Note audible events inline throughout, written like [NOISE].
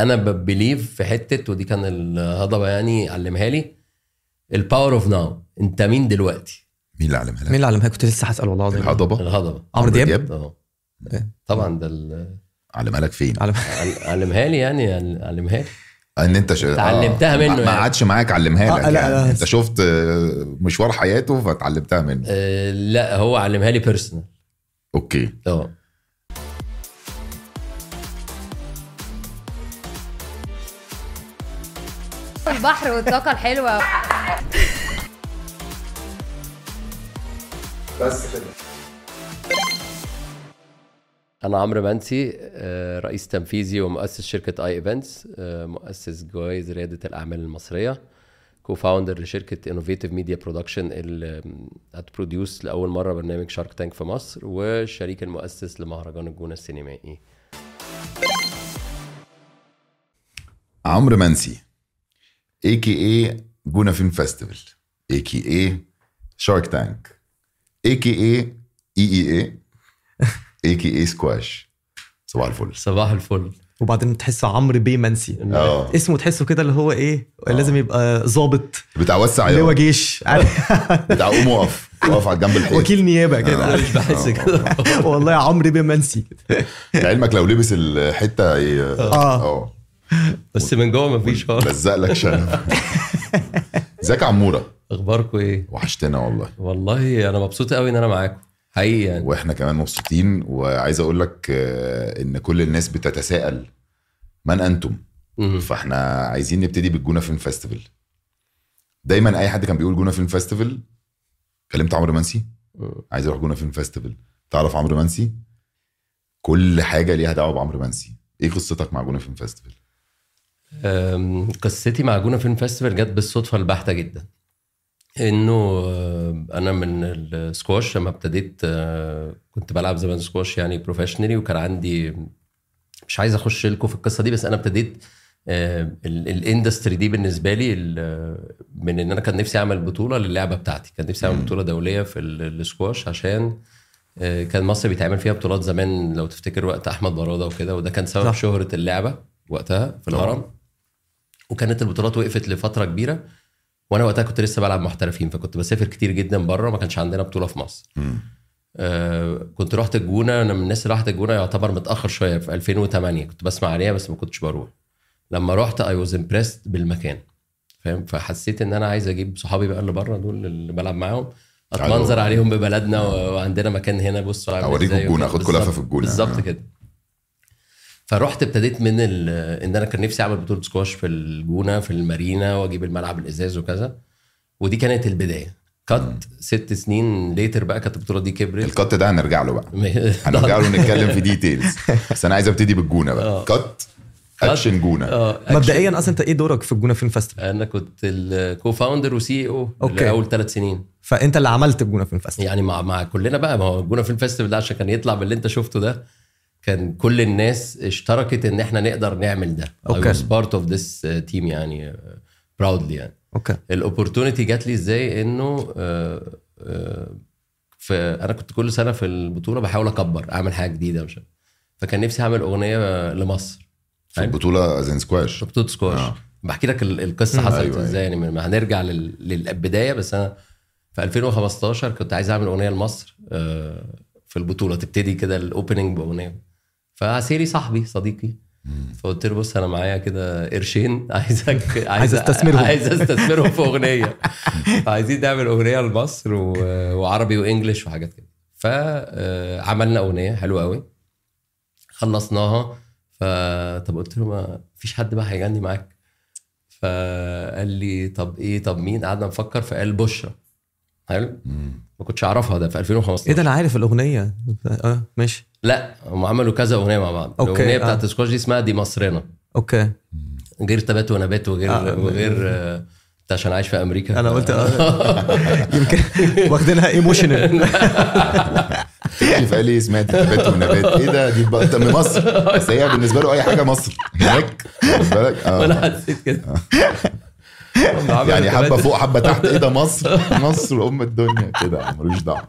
أنا ب believe في حتة ودي كان الهضبة يعني علمها لي ال Power of Now أنت مين دلوقتي؟ مين اللي علمها لك؟ مين اللي علمها كنت لسه هسأل والله العظيم. الهضبة. الهضبة. عمرو دياب؟ أه. إيه. طبعا ده ال- علمها لك فين؟ علم عل- علمها لي يعني علمها لي. أن أنت ش... اتعلمتها منه ما- ما يعني. قعدش معاك علمها آه، لك لا، يعني. لا. أنت شفت آه، مشوار حياته فتعلمتها منه. آه، لا هو علمها لي personal okay. أه. البحر والطاقة الحلوة. بس كده. أنا عمرو منسي آه، رئيس تنفيذي ومؤسس شركة آي ايفنتس مؤسس جوائز ريادة الأعمال المصرية co-founder لشركة انوفيتيف ميديا برودكشن اللي هت produce لأول مرة برنامج شارك تانك في مصر والشريك المؤسس لمهرجان الجونة السينمائي. عمرو منسي اي كي اي جونا فيلم فيستيفال اي كي اي شارك تانك اي كي اي اي اي اي اي كي اي سكواش صباح الفل. صباح الفل. وبعدين تحس عمرو بيه منسي. آه. اسمه تحسه كده اللي هو إيه؟ لازم يبقى ظابط. بتاع وسع لواء يا جيش. عارف؟ [LAUGHS] بتاع قوم وقف وقف على جنب الحيط. وكيل نيابة كده. أنا عارف؟ مش بحس كده. [LAUGHS] والله يا عمرو بيه منسي. [LAUGHS] لعلمك لو لبس الحتة ي- آه. آه. بس من جوه مفيش خالص. لزق لك شنب. ازيك يا عمورة؟ اخباركم إيه؟ وحشتنا والله. والله أنا مبسوط قوي ان أنا معاكم. حقيقي يعني. وإحنا كمان مبسوطين. وعايز أقول لك آه، ان كل الناس بتتساءل من أنتم. فاحنا عايزين نبتدي بالجونة film festival. دايما أي حد كان بيقول جونة film festival كلمت عمرو منسي. عايز أروح جونة film festival. تعرف عمرو منسي؟ كل حاجة ليها دعوة بعمرو منسي. إيه قصتك مع جونة فيلم فيستيفال؟ قصتي مع جونه film festival جت بالصدفة البحتة جدا إنه آه، أنا من السكواش لما ابتديت آه، كنت بلعب زمان سكواش يعني professionally وكان عندي مش عايز أخش لكم في القصة دي بس أنا ابتديت آه، ال- ال industry دي بالنسبة لي من إن أنا كان نفسي أعمل بطولة للعبة بتاعتي كان نفسي أعمل بطولة دولية في ال- السكواش عشان كان مصر بيتعمل فيها بطولات زمان لو تفتكر وقت أحمد برادة وكده وده كان سبب صح. شهرة اللعبة وقتها في. الهرم وكانت البطولات وقفت لفترة كبيرة وأنا وقتها كنت لسه بلعب محترفين فكنت بسافر كتير جدا بره ما كانش عندنا بطولة في مصر. آه كنت رحت الجونة أنا من الناس اللي راحت الجونة يعتبر متأخر شوية في 2008 كنت بسمع عليها بس ما كنتش بروح لما رحت I was impressed بالمكان فاهم فحسيت إن أنا عايز أجيب صحابي بقى اللي بره دول اللي بلعب معاهم. أتمنظر عليهم ببلدنا وعندنا مكان هنا بصوا أوريكم. أخدكم لفة بالظبط- في الجونة. بالظبط آه. كده فرحت ابتديت من ال- إن أنا كان نفسي أعمل بطولة سكواش في الجونة في المارينا وأجيب الملعب الإزاز وكذا. ودي كانت البداية. كات ست سنين later بقى كانت البطولة دي كبرت. ال cut ده هنرجع له بقى. [LAUGHS] هنرجع له نتكلم في [LAUGHS] details بس أنا عايز أبتدي بالجونة بقى. آه. كات اكشن جونة. آه مبدئيا أصلا أنت إيه دورك في الجونة film festival أنا كنت ال co-founder و CEO okay. اول ثلاث سنين. فأنت اللي عملت الجونة film festival يعني مع مع كلنا بقى. ما هو الجونة film festival ده عشان كان يطلع باللي أنت شفته ده. كان كل الناس اشتركت إن إحنا نقدر نعمل ده. okay. I was part of this uh, team يعني proudly يعني. okay. ال opportunity جات لي إزاي؟ إنه آه، آه، في أنا كنت كل سنة في البطولة بحاول أكبر أعمل حاجة جديدة مش عارف. فكان نفسي أعمل أغنية لمصر. في البطولة زين سكواش في بطولة سكواش آه. بحكي لك ال- القصة حصلت أيوة، أيوة. إزاي يعني ما هنرجع لل- للبداية. بس أنا في 2015 كنت عايز أعمل أغنية لمصر آه، في البطولة. تبتدي كده ال opening بأغنية. فعسيري صاحبي صديقي. فقلت له بص أنا معايا كده قرشين. [LAUGHS] عايزك [LAUGHS] عايز أستثمرهم. عايز أستثمرهم في أغنية. [LAUGHS] عايزين نعمل أغنية لمصر و... وعربي و English وحاجات كده. فعملنا أغنية حلوة قوي خلصناها. فطب قلت له ما فيش حد بقى هيغني معاك. فقال لي طب إيه طب مين؟ قعدنا نفكر. فقال بشرى. حلو؟ ما كنتش أعرفها ده في 2015 إيه ده؟ أنا عارف الأغنية. آه ماشي. لا هم عملوا كذا أغنية مع بعض. okay، الأغنية آه. بتاعت السكواش دي اسمها دي مصرنا okay. غير تبات ونبات وغير آه. آه. وغير آه، انت عشان عايش في أمريكا. أنا قلت آه. [LAUGHS] يمكن واخدينها emotional كيف قال لي سمعت نبات ونبات. إيه ده؟ دي بقى انت من مصر؟ بس هي بالنسبة له أي حاجة مصر. هناك؟ وأنا آه. حسيت كده. عملوا يعني حبة تبات- فوق حبة تحت. إيه ده؟ مصر؟ مصر أم الدنيا. كده ملوش دعوة.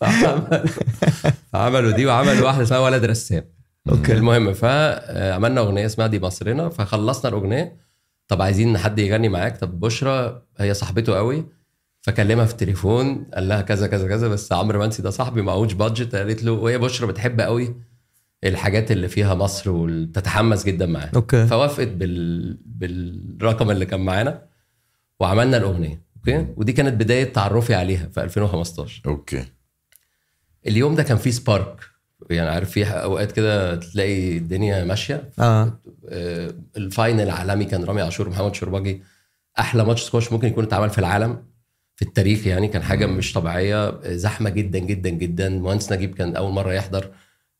فعمل- [LAUGHS] فعملوا دي وعملوا واحدة اسمها ولد رسام. okay. المهم فعملنا أغنية اسمها دي مصرنا فخلصنا الأغنية. طب عايزين حد يغني معاك؟ طب بشرى هي صاحبته قوي فكلمها في التليفون قال لها كذا كذا كذا بس عمرو منسي ده صاحبي معهوش budget قالت له وهي بشرى بتحب قوي الحاجات اللي فيها مصر وتتحمس جدا معاها. okay. فوافقت بال... بالرقم اللي كان معانا وعملنا الأغنية okay؟ ودي كانت بداية تعرفي عليها في 2015 okay. اليوم ده كان فيه spark. يعني عارف في أوقات كده تلاقي الدنيا ماشية. آه. آه، ال final العالمي كان رامي عاشور ومحمد الشوربجي. أحلى ماتش سكواش ممكن يكون اتعمل في العالم في التاريخ يعني كان حاجة مش طبيعية. آه، زحمة جدا جدا جدا. مهندس نجيب كان أول مرة يحضر.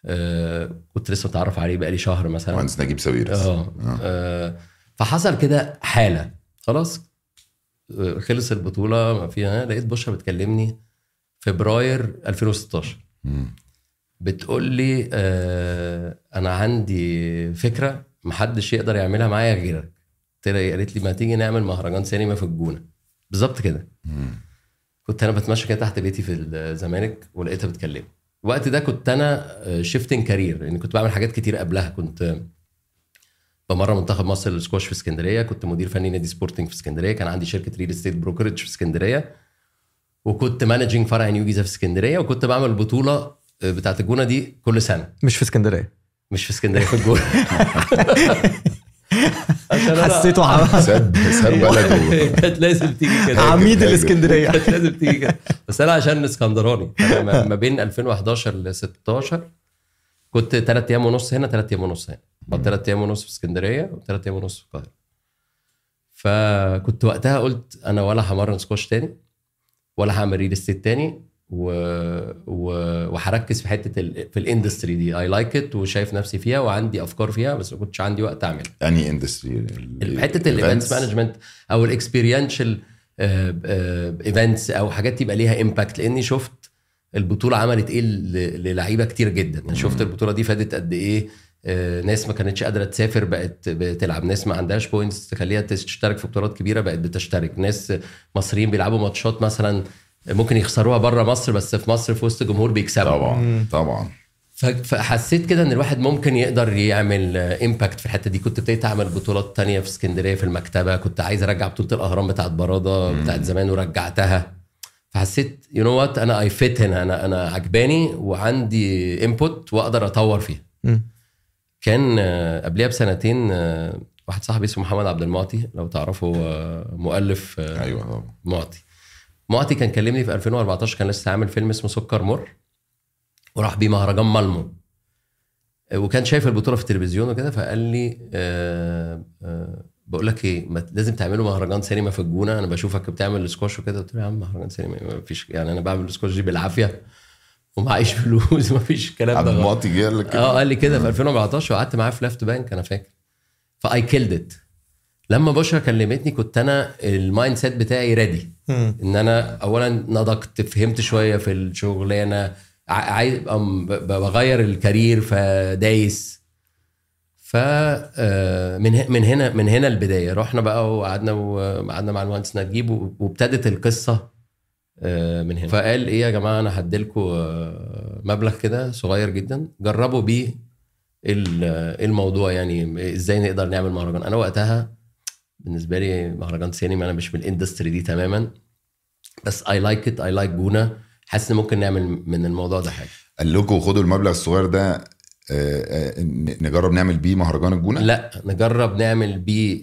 آه، كنت لسه متعرف عليه بقالي شهر مثلا. مهندس نجيب ساويرس. آه. آه، فحصل كده حالة. خلاص آه، خلص البطولة ما فيها. لقيت بشرى بتكلمني. فبراير 2016 مم. بتقول لي آه أنا عندي فكرة محدش يقدر يعملها معايا غيرك؟ قالت لي ما تيجي نعمل مهرجان سينما في الجونة. بالظبط كده. كنت أنا بتمشى كده تحت بيتي في الزمالك ولقيتها بتكلمني. الوقت ده كنت أنا shifting career لأن كنت بعمل حاجات كتير قبلها. كنت بمرن منتخب مصر للسكواش في اسكندرية. كنت مدير فني نادي سبورتنج في اسكندرية. كان عندي شركة real estate brokerage في اسكندرية. وكنت managing فرع نيو جيزه في اسكندرية وكنت بعمل البطوله بتاعت الجونة دي كل سنة. مش في اسكندرية. مش في اسكندرية في الجونة. [LAUGHS] حسيته ساب ساب بلده. [LAUGHS] كانت لازم تيجي كده. عميد. الاسكندرية. كانت لازم تيجي كده. بس أنا عشان اسكندراني. ما- [LAUGHS] ما بين 2011 ل 16 كنت ثلاث أيام ونص هنا ثلاث أيام ونص هنا. أو ثلاث أيام ونص في اسكندرية وثلاث أيام ونص في القاهرة. فكنت وقتها قلت أنا ولا همرن سكواش تاني. ولا هعمل real estate تاني و... و... وهركز في حتة ال... في ال industry دي. I like it وشايف نفسي فيها وعندي أفكار فيها بس ما كنتش عندي وقت اعملها any industry حتة ال events management أو ال experiential events أو حاجات يبقى ليها impact لأني شفت البطولة عملت إيه للعيبة كتير جدا. يعني شفت البطولة دي فادت قد إيه آه، ناس ما كانتش قادرة تسافر بقت بتلعب ناس ما عندهاش points تخليها تشترك في بطولات كبيرة بقت بتشترك. ناس مصريين بيلعبوا ماتشات مثلا ممكن يخسروها بره مصر بس في مصر في وسط جمهور بيكسبوا. طبعا طبعا. فحسيت كده إن الواحد ممكن يقدر يعمل impact في الحتة دي. كنت ابتديت أعمل بطولات تانية في اسكندرية في المكتبة. كنت عايز أرجع بطولة الأهرام بتاعت برادة بتاعت زمان ورجعتها. فحسيت you know what أنا I fit هنا. أنا أنا عجباني وعندي input وأقدر أطور فيها. مم. كان آه، قبلها بسنتين آه، واحد صاحبي اسمه محمد عبد المعطي لو تعرفه آه، مؤلف أيوه معطي. معطي كان كلمني في 2014 كان لسه عامل فيلم اسمه سكر مر وراح بيه مهرجان مالمو وكان شايف البطولة في التلفزيون وكده فقال لي آه آه بقول لك إيه ما لازم تعملوا مهرجان سينما في الجونة أنا بشوفك بتعمل سكواش وكده. قلت له يا عم مهرجان سينما ما فيش يعني أنا بعمل سكواش دي بالعافية. ومعيش [LAUGHS] فلوس ما فيش الكلام ده عبد المعطي جه قال لك. كده؟ آه قال لي كده في 2014 وقعدت معاه في ليفت بانك أنا فاكر. ف I killed it لما بشرى كلمتني كنت أنا ال mindset بتاعي ready. إن أنا اولا نضجت فهمت شوية في الشغلانة ع- عايز بغير ال career فدايس. ف آه، من ه- من هنا من هنا البداية. رحنا بقى وقعدنا وقعدنا مع المهندس نجيب وابتدت القصة. من هنا. فقال إيه يا جماعة أنا هديلكم آه، مبلغ كده صغير جدا. جربوا بيه ال- آه، الموضوع يعني إزاي نقدر نعمل مهرجان. أنا وقتها بالنسبة لي مهرجان سينما أنا مش من ال industry دي تماما. بس I like it I like جونه حاسس إن ممكن نعمل من الموضوع ده حاجة. قال لكم خدوا المبلغ الصغير ده آه، آه، نجرب نعمل بيه مهرجان الجونة؟ لا نجرب نعمل بيه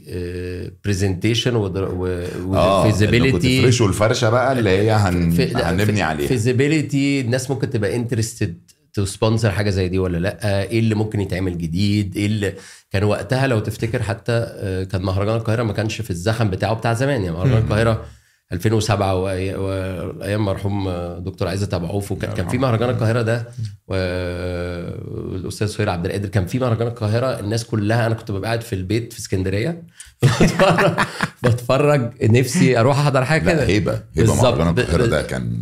presentation آه إنكم و feasibility تفرشوا الفرشة بقى اللي هي هن... هنبني عليها. feasibility الناس ممكن تبقى interested to sponsor حاجة زي دي ولا لا؟ إيه اللي ممكن يتعمل جديد؟ إيه اللي كان وقتها لو تفتكر حتى آه، كان مهرجان القاهرة ما كانش في الزخم بتاعه بتاع زمان. يعني مهرجان القاهرة 2007 وأي- وايام مرحوم دكتور عزت ابو عوف وكان كان في مهرجان القاهرة ده والأستاذ سهير عبد القادر كان في مهرجان القاهرة الناس كلها أنا كنت ببقى قاعد في البيت في اسكندرية [LAUGHS] بتفرج بتفرج نفسي أروح أحضر حاجة كده. هيبة هيبة. مهرجان القاهرة ده كان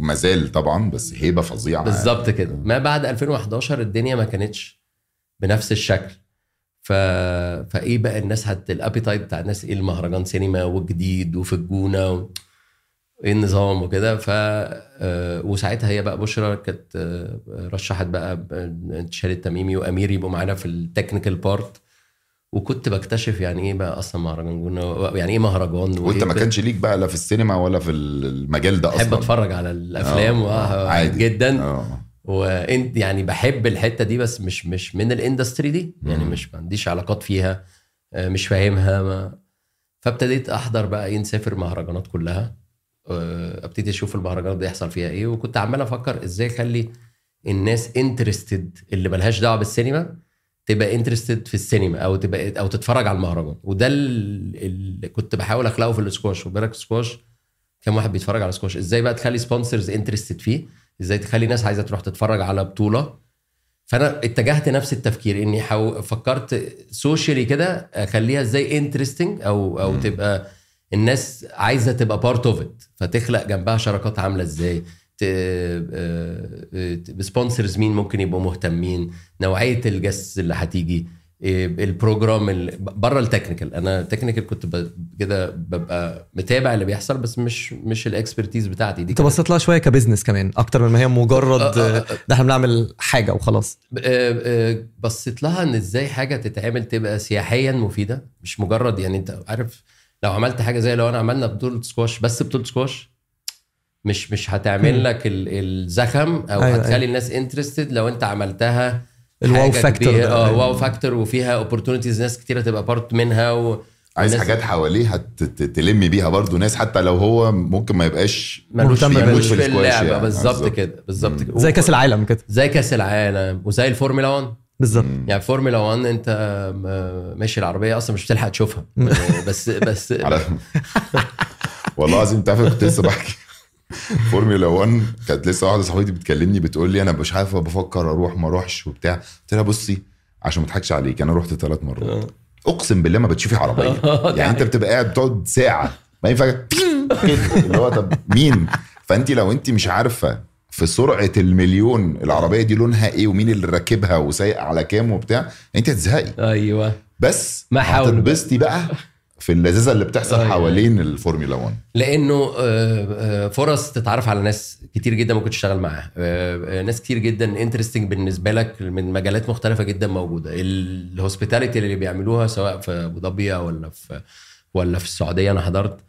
ما زال طبعا بس هيبة فظيعة. بالظبط كده. ما بعد 2011 الدنيا ما كانتش بنفس الشكل. ف... فإيه بقى الناس هت الأبيتايت بتاع الناس إيه المهرجان سينما وجديد وفي الجونه و... إيه النظام وكده؟ ف آه، وساعتها هي بقى بشرى كانت آه، رشحت بقى انتشار التميمي وأمير يبقوا معانا في ال technical part. وكنت بكتشف يعني إيه بقى أصلا مهرجان جونه يعني إيه مهرجان وأنت ما كانش ليك بقى لا في السينما ولا في المجال ده أصلا. بحب أتفرج على الأفلام آه، عادي. جدا. آه. وانت يعني بحب الحتة دي بس مش مش من ال industry دي. يعني. مش ما عنديش علاقات فيها آه، مش فاهمها ما فابتديت أحضر بقى إيه نسافر مهرجانات كلها. آه، أبتدي أشوف المهرجانات دي يحصل فيها إيه وكنت عمال أفكر إزاي أخلي الناس interested اللي ملهاش دعوة بالسينما تبقى interested في السينما أو تبقى أو تتفرج على المهرجان. وده اللي كنت بحاول أخلقه في السكواش وبالك السكواش كم واحد بيتفرج على سكواش إزاي بقى تخلي sponsors interested فيه؟ إزاي تخلي ناس عايزة تروح تتفرج على بطولة. فأنا اتجهت نفس التفكير إني حو... فكرت socially كده أخليها إزاي interesting أو أو مم. تبقى الناس عايزة تبقى part of it فتخلق جنبها شراكات عاملة إزاي sponsors مين ممكن يبقوا مهتمين نوعية الجس اللي هتيجي. ال program بره ال technical أنا technical كنت ب- كده ببقى متابع اللي بيحصل بس مش مش ال expertise بتاعتي دي انت بصيت لها شوية ك business كمان أكتر من ما هي مجرد آه، آه، آه، ده إحنا بنعمل حاجة وخلاص بصيت لها إن إزاي حاجة تتعمل تبقى سياحيا مفيدة مش مجرد يعني أنت عارف لو عملت حاجة زي لو أنا عملنا بطولة سكواش بس بطولة سكواش مش مش. هتعمل لك ال- الزخم أو أيوة، هتخلي أيوة. الناس interested لو أنت عملتها ال wow factor. آه. wow factor وفيها opportunities ناس كتيرة تبقى part منها و... عايز حاجات ت- تلم بيها برضو ناس حتى لو هو ممكن ما يبقاش ملوش مهتم في اللعبة يعني. بالظبط. كده بالظبط. كده زي كأس العالم كده زي كأس العالم وزي الفورمولا 1 بالظبط. يعني فورمولا 1 انت ماشي العربية أصلا مش بتلحق تشوفها بس بس [LAUGHS] والله العظيم انت عارف كنت لسه بحكي فورمولا 1 كانت لسه واحدة صاحبتي بتكلمني بتقول لي أنا مش عارفة بفكر أروح ما أروحش وبتاع. قلت لها بصي عشان ما أضحكش عليك أنا رحت ثلاث مرات. أقسم بالله ما بتشوفي عربية. [LAUGHS] يعني أنت بتبقى قاعد بتقعد ساعة ما ينفع [LAUGHS] اللي هو طب مين؟ فأنت لو أنت مش عارفة في سرعة المليون العربية دي لونها إيه ومين اللي راكبها وسايق على كام وبتاع أنت هتزهقي. أيوه. بس ما. هتتبسطي بقى في اللذاذه اللي بتحصل أيوة. حوالين الفورمولا 1 لأنه آه، آه، فرص تتعرف على ناس كتير جدا ممكن تشتغل معاها. آه، آه، ناس كتير جدا interesting بالنسبة لك من مجالات مختلفة جدا موجودة. ال hospitality اللي بيعملوها سواء في أبو ظبي ولا في ولا في السعودية أنا حضرت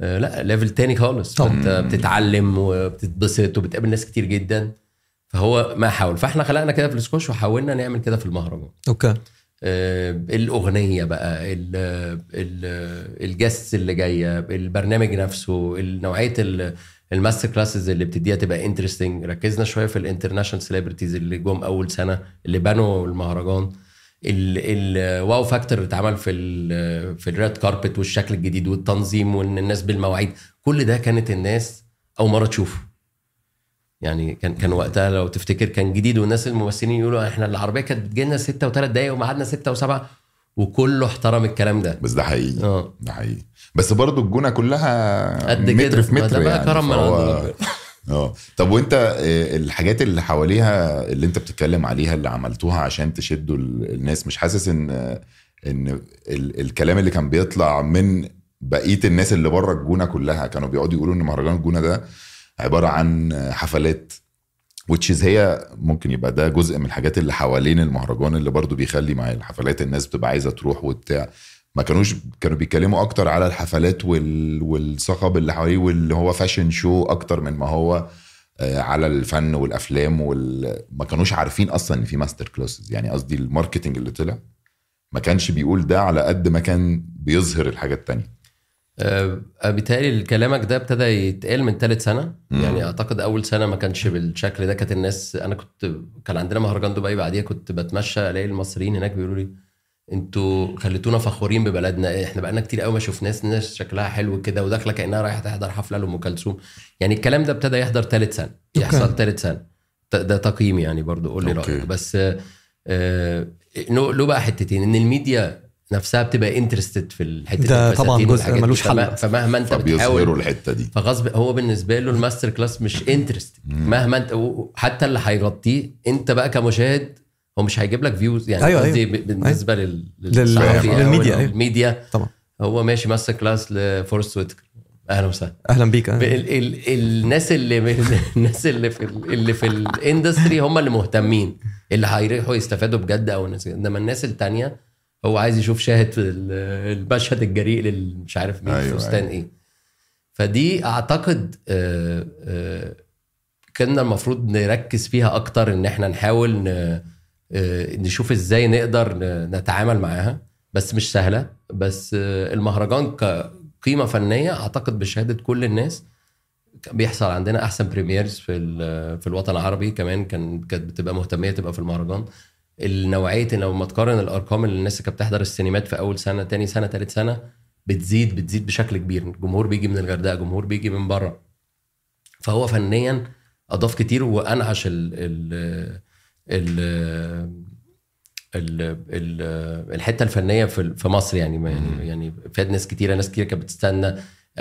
آه، لا level تاني خالص. طبعا. بتتعلم وبتتبسط وبتقابل ناس كتير جدا. فهو ما حاول. فإحنا خلقنا كده في السكواش وحاولنا نعمل كده في المهرجان. okay. آه، الأغنية بقى ال- ال- ال guests اللي جاية البرنامج نفسه نوعية ال- ال master classes اللي بتديها تبقى interesting ركزنا شوية في ال international celebrities اللي جم أول سنة اللي بنوا المهرجان. ال wow factor اللي اتعمل في ال في ال red carpet والشكل الجديد والتنظيم وان الناس بالمواعيد. كل ده كانت الناس أول مرة تشوفه. يعني كان كان وقتها لو تفتكر كان جديد والناس الممثلين يقولوا إحنا العربية كانت بتجي لنا 6 و3 دقايق وميعادنا 6 و7 وكله احترم الكلام ده. بس ده حقيقي. آه. ده حقيقي. بس برضو الجونة كلها قد متر كده في ده متر بقى يعني كرم من عند. [LAUGHS] آه. طب وأنت آه، الحاجات اللي حواليها اللي أنت بتتكلم عليها اللي عملتوها عشان تشدوا ال- الناس مش حاسس إن إن ال- الكلام اللي كان بيطلع من بقية الناس اللي بره الجونة كلها كانوا بيقعدوا يقولوا إن مهرجان الجونة ده عبارة عن حفلات وتشيز هي ممكن يبقى ده جزء من الحاجات اللي حوالين المهرجان اللي برضو بيخلي مع الحفلات الناس بتبقى عايزة تروح وبتاع. ما كانوش كانوا بيتكلموا أكتر على الحفلات وال... والصخب اللي حواليه واللي هو fashion show أكتر من ما هو آه، على الفن والأفلام وال... ما كانوش عارفين أصلا إن في master classes يعني قصدي ال marketing اللي طلع ما كانش بيقول ده على قد ما كان بيظهر الحاجات التانية. بالتالي كلامك ده ابتدى يتقال من ثالث سنة. مم. يعني أعتقد أول سنة ما كانش بالشكل ده. كانت الناس أنا كنت كان عندنا مهرجان دبي بعديها كنت بتمشى ألاقي المصريين هناك بيقولوا لي أنتوا خليتونا فخورين ببلدنا. إحنا بقالنا كتير قوي ما شفناش ناس شكلها حلو كده وداخلة كأنها رايحة تحضر حفلة لأم كلثوم. يعني الكلام ده ابتدى يحضر ثالث سنة. يحصل ثالث سنة. ده تقييمي يعني برضو. قول لي. رأيك. بس آه، آه، له بقى حتتين. إن الميديا نفسها بتبقى interested في الحتة ده طبعاً جزء. ملوش حل. فمهما انت بتحاول الحتة دي فغصب هو بالنسبة له ال master class مش interest مهما انت حتى اللي هيغطيه انت بقى كمشاهد هو مش هيجيب لك views يعني أيوة، قصدي أيوة. ب- بالنسبة. لل- للصحفي للميديا، أيوة. الميديا طبعا هو ماشي master class لفورست ويتكر أهلا وسهلا أهلا بيك ال ال الناس اللي [LAUGHS] الناس اللي في ال- اللي في ال industry هم اللي مهتمين اللي هيروحوا يستفادوا بجد أو الناس إنما الناس التانية هو عايز يشوف شاهد المشهد الجريء لل- مش عارف مين أيوة، فستان أيوة. إيه. فدي أعتقد آه، آه، كنا المفروض نركز فيها أكتر إن إحنا نحاول آه، نشوف إزاي نقدر نتعامل معاها. بس مش سهلة. بس المهرجان كقيمه فنية أعتقد بشهادة كل الناس. بيحصل عندنا أحسن بريميرز في في الوطن العربي كمان. كان كانت بتبقى مهتمية تبقى في المهرجان. النوعية لو ما تقارن الأرقام اللي الناس كانت بتحضر السينمات في أول سنة تاني سنة تالت سنة بتزيد بتزيد بشكل كبير. الجمهور بيجي من الغردقة جمهور بيجي من بره. فهو فنيا أضاف كتير وأنعش ال ال ال ال ال الحتة الفنية في في مصر يعني. يعني يعني فاد ناس كتيرة ناس كتير كانت بتستنى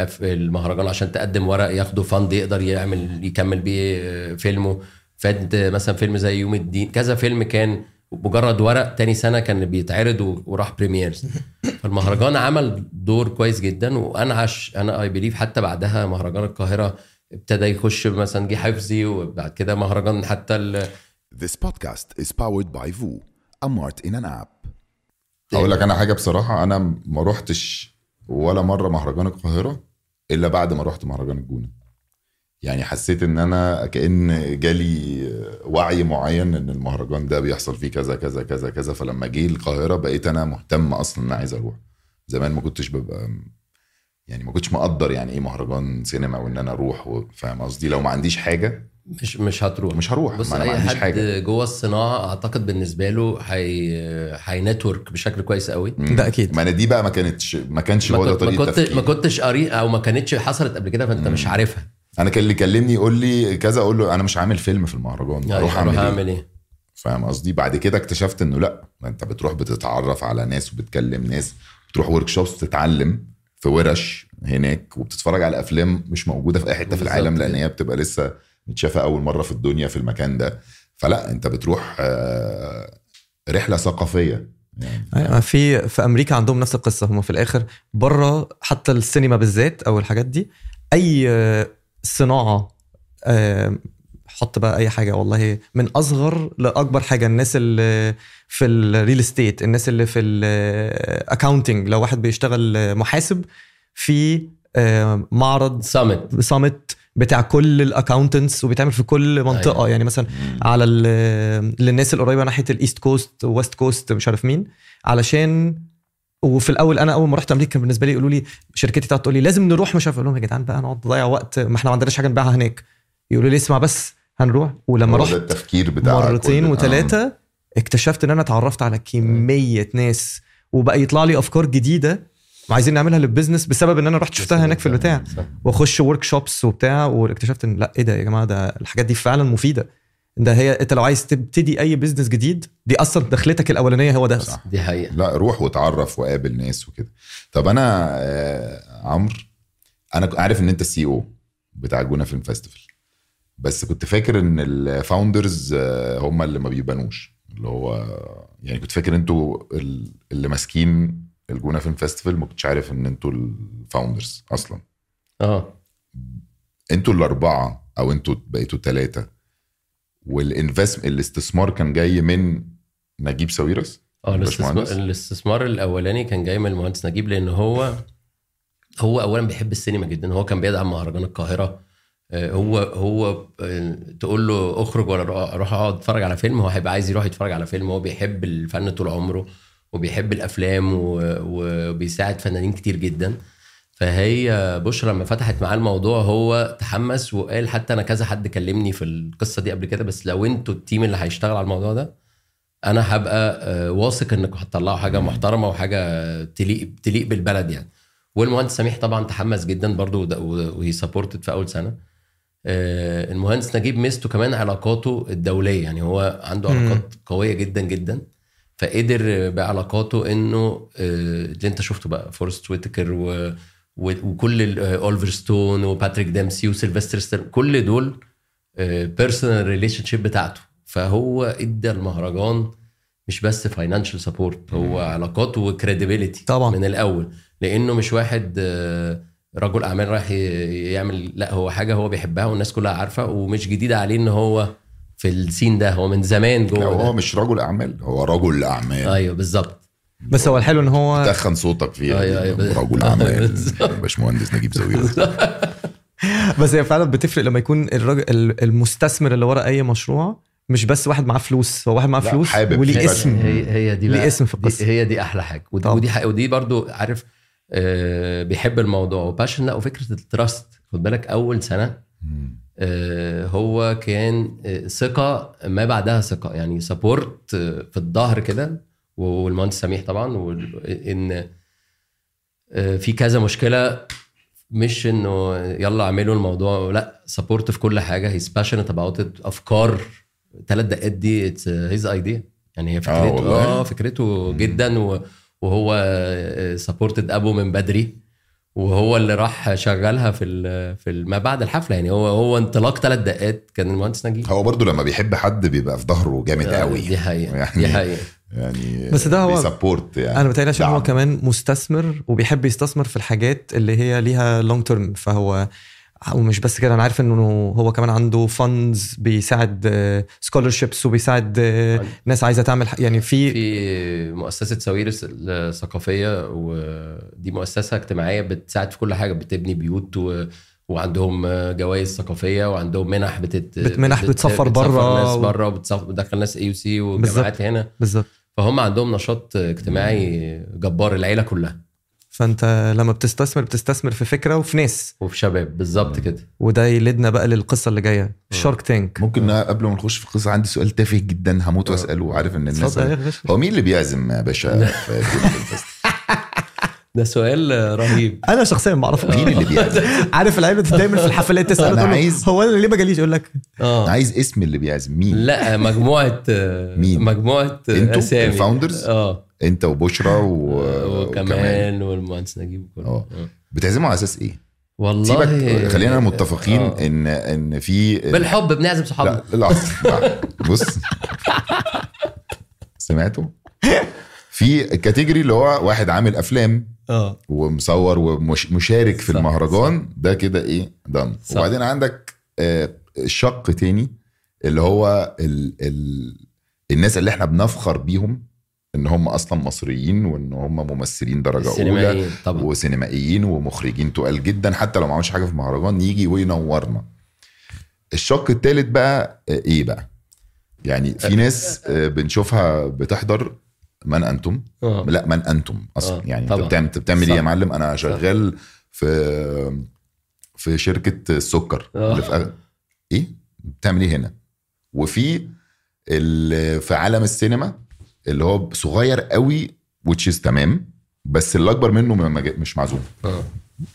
في المهرجان عشان تقدم ورق ياخدوا fund يقدر يعمل يكمل بيه فيلمه. فاد مثلا فيلم زي يوم الدين كذا فيلم كان مجرد ورق تاني سنة كان بيتعرض وراح premieres [LAUGHS] فالمهرجان عمل دور كويس جدا وأنعش أنا I believe حتى بعدها مهرجان القاهرة ابتدى يخش مثلا جه حفظي وبعد كده مهرجان حتى ال- This podcast is powered by VU, a mart in an app. أقول لك أنا حاجة بصراحة أنا ما روحتش ولا مرة مهرجان القاهرة إلا بعد ما رحت مهرجان الجونة. يعني حسيت إن أنا كأن جالي وعي معين إن المهرجان ده بيحصل فيه كذا كذا كذا كذا. فلما جه القاهرة بقيت أنا مهتم أصلا إن أنا عايز أروح. زمان ما كنتش ببقى يعني ما كنتش مقدر يعني إيه مهرجان سينما وإن أنا أروح فاهم قصدي؟ لو ما عنديش حاجة مش مش هتروح. مش هروح. بص ما أنا ما أي عنديش حد حاجة. جوه الصناعة أعتقد بالنسبة له هي هي network بشكل كويس قوي. ده أكيد. ما أنا دي بقى ما كانتش ما كانش ما هو ده كنت ما طريقة كنت ما كنتش قاري أو ما كانتش حصلت قبل كده فأنت مش عارفها. أنا كان اللي كلمني يقول لي كذا أقول له أنا مش عامل فيلم في المهرجان يعني أروح أعمل إيه أعمل إيه؟ فاهم قصدي؟ بعد كده اكتشفت إنه لأ ما أنت بتروح بتتعرف على ناس وبتكلم ناس بتروح workshops تتعلم في ورش هناك وبتتفرج على أفلام مش موجودة في أي حتة في العالم لأن. هي بتبقى لسه متشافة أول مرة في الدنيا في المكان ده. فلأ أنت بتروح آه، رحلة ثقافية. يعني أيوة، في في أمريكا عندهم نفس القصة هم في الآخر بره حتى السينما بالذات أو الحاجات دي أي صناعة حط بقى أي حاجة والله من أصغر لأكبر حاجة الناس اللي في ال real estate الناس اللي في ال accounting لو واحد بيشتغل محاسب في معرض summit summit بتاع كل ال accountants وبيتعمل في كل منطقة. أيوة. يعني مثلا على للناس القريبة ناحية ال east coast و west coast مش عارف مين علشان وفي الأول أنا أول ما رحت أمريكا بالنسبة لي يقولوا لي شركتي تقعد تقول لي لازم نروح. مش عارف أقول لهم يا جدعان بقى نقعد نضيع وقت ما إحنا ما عندناش حاجة نبيعها هناك. يقولوا لي اسمع بس هنروح. ولما رحت التفكير بتاع مرتين وثلاثه اكتشفت إن أنا اتعرفت على كمية ناس وبقى يطلع لي أفكار جديدة عايزين نعملها لل business بسبب إن أنا رحت شفتها هناك في البتاع. وأخش workshops وبتاع واكتشفت إن لأ إيه ده يا جماعة ده الحاجات دي فعلا مفيدة. ده هي انت لو عايز تبتدي أي business جديد دي أصلا دخلتك الأولانية هو ده. صح. دي حقيقة. لا روح وتعرف وقابل ناس وكده. طب أنا آه، عمرو أنا عارف إن أنت ال CEO بتاع Gouna Film Festival. بس كنت فاكر إن ال founders هم اللي ما بيبانوش اللي هو يعني كنت فاكر إنتوا ال- اللي ماسكين الجونة film festival ما كنتش عارف إن أنتوا ال founders أصلا. آه. أنتوا الأربعة أو أنتوا بقيتوا ثلاثة وال invest الاستثمار كان جاي من نجيب ساويرس؟ آه الاستثمار. الاستثمار الأولاني كان جاي من المهندس نجيب لأن هو هو اولا بيحب السينما جدا. هو كان بيدعم مهرجان القاهرة. آه، هو هو آه، تقول له اخرج ولا روح- روح أقعد أتفرج على فيلم. هو هيبقى عايز يروح يتفرج على فيلم. هو بيحب الفن طول عمره وبيحب الأفلام وبيساعد فنانين كتير جدا. فهي بشرى لما فتحت معاه الموضوع هو تحمس وقال حتى أنا كذا حد كلمني في القصة دي قبل كده بس لو أنتوا التيم اللي هيشتغل على الموضوع ده أنا هبقى آه، واثق إنكم هتطلعوا حاجة محترمة وحاجة تليق تليق بالبلد يعني. والمهندس سميح طبعا تحمس جدا برضو و he supported في أول سنة. آه، المهندس نجيب ميزته كمان علاقاته الدولية يعني هو عنده. علاقات قوية جدا جدا. فقدر بعلاقاته إنه آه، اللي أنت شفته بقى فورست ويتكر و- وكل اوليفر ستون وباتريك ديمسي وسيلفستر ستالون كل دول personal relationship بتاعته. فهو ادى المهرجان مش بس financial support هو علاقاته و credibility طبعا. من الأول. لأنه مش واحد آه، رجل أعمال رايح يعمل لا هو حاجة هو بيحبها والناس كلها عارفة ومش جديده عليه إن هو في السين ده. هو من زمان جوه هو. مش رجل أعمال هو رجل أعمال. أيوه بالظبط. بس هو الحلو إن هو تخن صوتك فيها. أيوة، أيوة. رجل اعمال [LAUGHS] باشمهندس نجيب زويل. [LAUGHS] بس هي فعلا بتفرق لما يكون الراجل ال- المستثمر اللي ورا أي مشروع مش بس واحد معاه فلوس هو واحد معاه فلوس حابب. وليه اسم. هي هي دي ليه اسم في دي القصة. هي دي أحلى حاجة. ودي طبعا. ودي, حق- ودي برضو عارف آه بيحب الموضوع و passion. لا وفكرة ال trust. خد بالك أول سنة آه هو كان آه، ثقة ما بعدها ثقة. يعني support في الظهر كده. والمهندس سميح طبعا إن آه، في كذا مشكلة مش إنه يلا اعملوا الموضوع لا support في كل حاجة he's passionate about أفكار ثلاث دقات دي it's his idea يعني هي فكرته؟ آه فكرته جدا وهو supported ابو من بدري وهو اللي راح شغلها في في ما بعد الحفلة. يعني هو هو انطلاق ثلاث دقات كان المهندس نجيب. هو برضو لما بيحب حد بيبقى في ظهره جامد آه، قوي. دي حقيقة يعني دي حقيقة. يعني بس ده هو- بي support يعني. أنا متهيألي عشان هو دعم. كمان مستثمر وبيحب يستثمر في الحاجات اللي هي ليها long term فهو ومش بس كده أنا عارف إنه هو كمان عنده funds بيساعد scholarships وبيساعد ناس عايزة تعمل يعني في في مؤسسة ساويرس الثقافيه ودي مؤسسة اجتماعية بتساعد في كل حاجة بتبني بيوت و... وعندهم جوائز ثقافية وعندهم منح بتت... بت- منح بتسفر بتسفر برا ناس بره وبتدخل ناس AUC وجامعات هنا. بالظبط. فهم عندهم نشاط اجتماعي جبار العيلة كلها. فانت لما بتستثمر بتستثمر في فكرة وفي ناس. وفي شباب بالظبط كده. وده يلدنا بقى للقصة اللي جاية. شارك تانك ممكن قبل ما نخش في القصة عندي سؤال تافه جدا هموت وأسأله وعارف إن الناس. هو مين اللي بيعزم يا باشا [LAUGHS] في؟ ده سؤال رهيب أنا شخصيا ما أعرفش مين اللي بيعزم؟ عارف اللعيبه دايما في الحفلات تسال له، عايز- هو أنا ليه ما جاليش يقول لك آه عايز اسم اللي بيعزم مين؟ لا مجموعة مين؟ مجموعة أنتوا أسامي الفاوندرز؟ آه أنت وبشرى و... وكمال والمهندس نجيب وكله آه. آه. بتعزموا على أساس إيه؟ والله سيبك خلينا متفقين آه. ان إن في بالحب بنعزم صحابنا لا لا لا. بص سمعتوا؟ في كاتيجوري اللي هو واحد عامل أفلام آه. ومصور ومشارك في صح، المهرجان ده كده إيه؟ دن صح. وبعدين عندك آه، شق تاني اللي هو ال ال الناس اللي إحنا بنفخر بيهم إن هم أصلا مصريين وإن هم ممثلين درجة أولى طبعا. وسينمائيين ومخرجين تقال جدا حتى لو ما عملش حاجة في مهرجان يجي وينورنا. الشق الثالث بقى آه، إيه بقى؟ يعني في ناس آه، بنشوفها بتحضر من أنتم آه. لا من أنتم أصلا آه، يعني أنت طبعا. بتعمل أنت بتعمل إيه يا صح. معلم أنا شغال في في شركة السكر آه. اللي في أغ... إيه بتعمل إيه هنا وفي ال- في عالم السينما اللي هو صغير قوي is تمام بس اللي أكبر منه مش معزوم آه.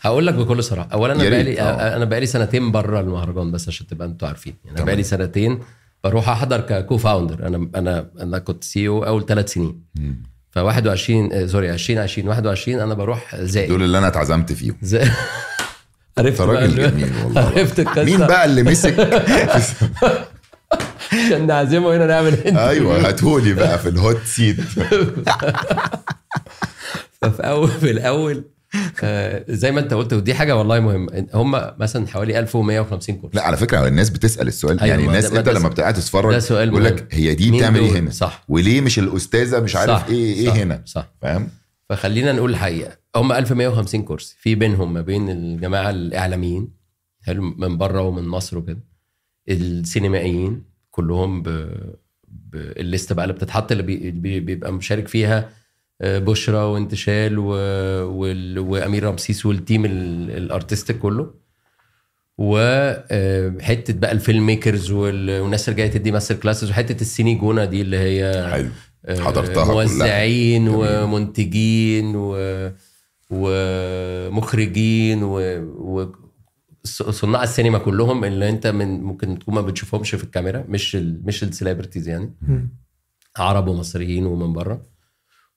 هقول لك بكل صراحة اولا أنا بقالي آه. أنا بقالي سنتين بره المهرجان بس عشان تبقى أنتوا عارفين يعني أنا. بقالي سنتين بروح أحضر ك co-founder أنا أنا أنا كنت CEO أول ثلاث سنين. ف 21 آه، sorry 2020 21 أنا بروح زائد. دول اللي أنا اتعزمت فيهم. [LAUGHS] عرفت راجل جميل والله. عرفت القصة. مين بقى اللي مسك؟ [LAUGHS] عشان نعزمه هنا نعمل انت أيوه هاتولي بقى في ال hot seat [LAUGHS] ففي اول في الأول زي ما انت قلت ودي حاجة والله مهمة. هم مثلا حوالي 1150 كورس. لا على فكرة الناس بتسأل السؤال. أيوة، يعني الناس أنت لما بتقعد تتفرج يقول. لك هي دي بتعمل إيه؟ هنا؟ صح. وليه مش الأستاذة مش عارف صح، إيه إيه صح، هنا؟ صح. فاهم؟ فخلينا نقول الحقيقة. هم 1150 كورس. في بينهم ما بين الجماعة الإعلاميين حلو من بره ومن مصر وكده السينمائيين كلهم ب... ب... الليستة بقى اللي بتتحط اللي بي... بي... بيبقى مشارك فيها آه، بشرى وانتشال و... وال... وامير رمسيس وال team ال... ال artistic كله. وحته بقى ال filmmakers وال... والناس اللي جاية تدي master classes وحتة السيني جونة دي اللي هي حلو. آه، حضرتها كلها. موزعين جميل. ومنتجين و... ومخرجين و... و... صناع السينما كلهم اللي انت من ممكن تكون ما بتشوفهمش في الكاميرا مش ال... مش السليبرتيز يعني. عرب ومصريين ومن بره.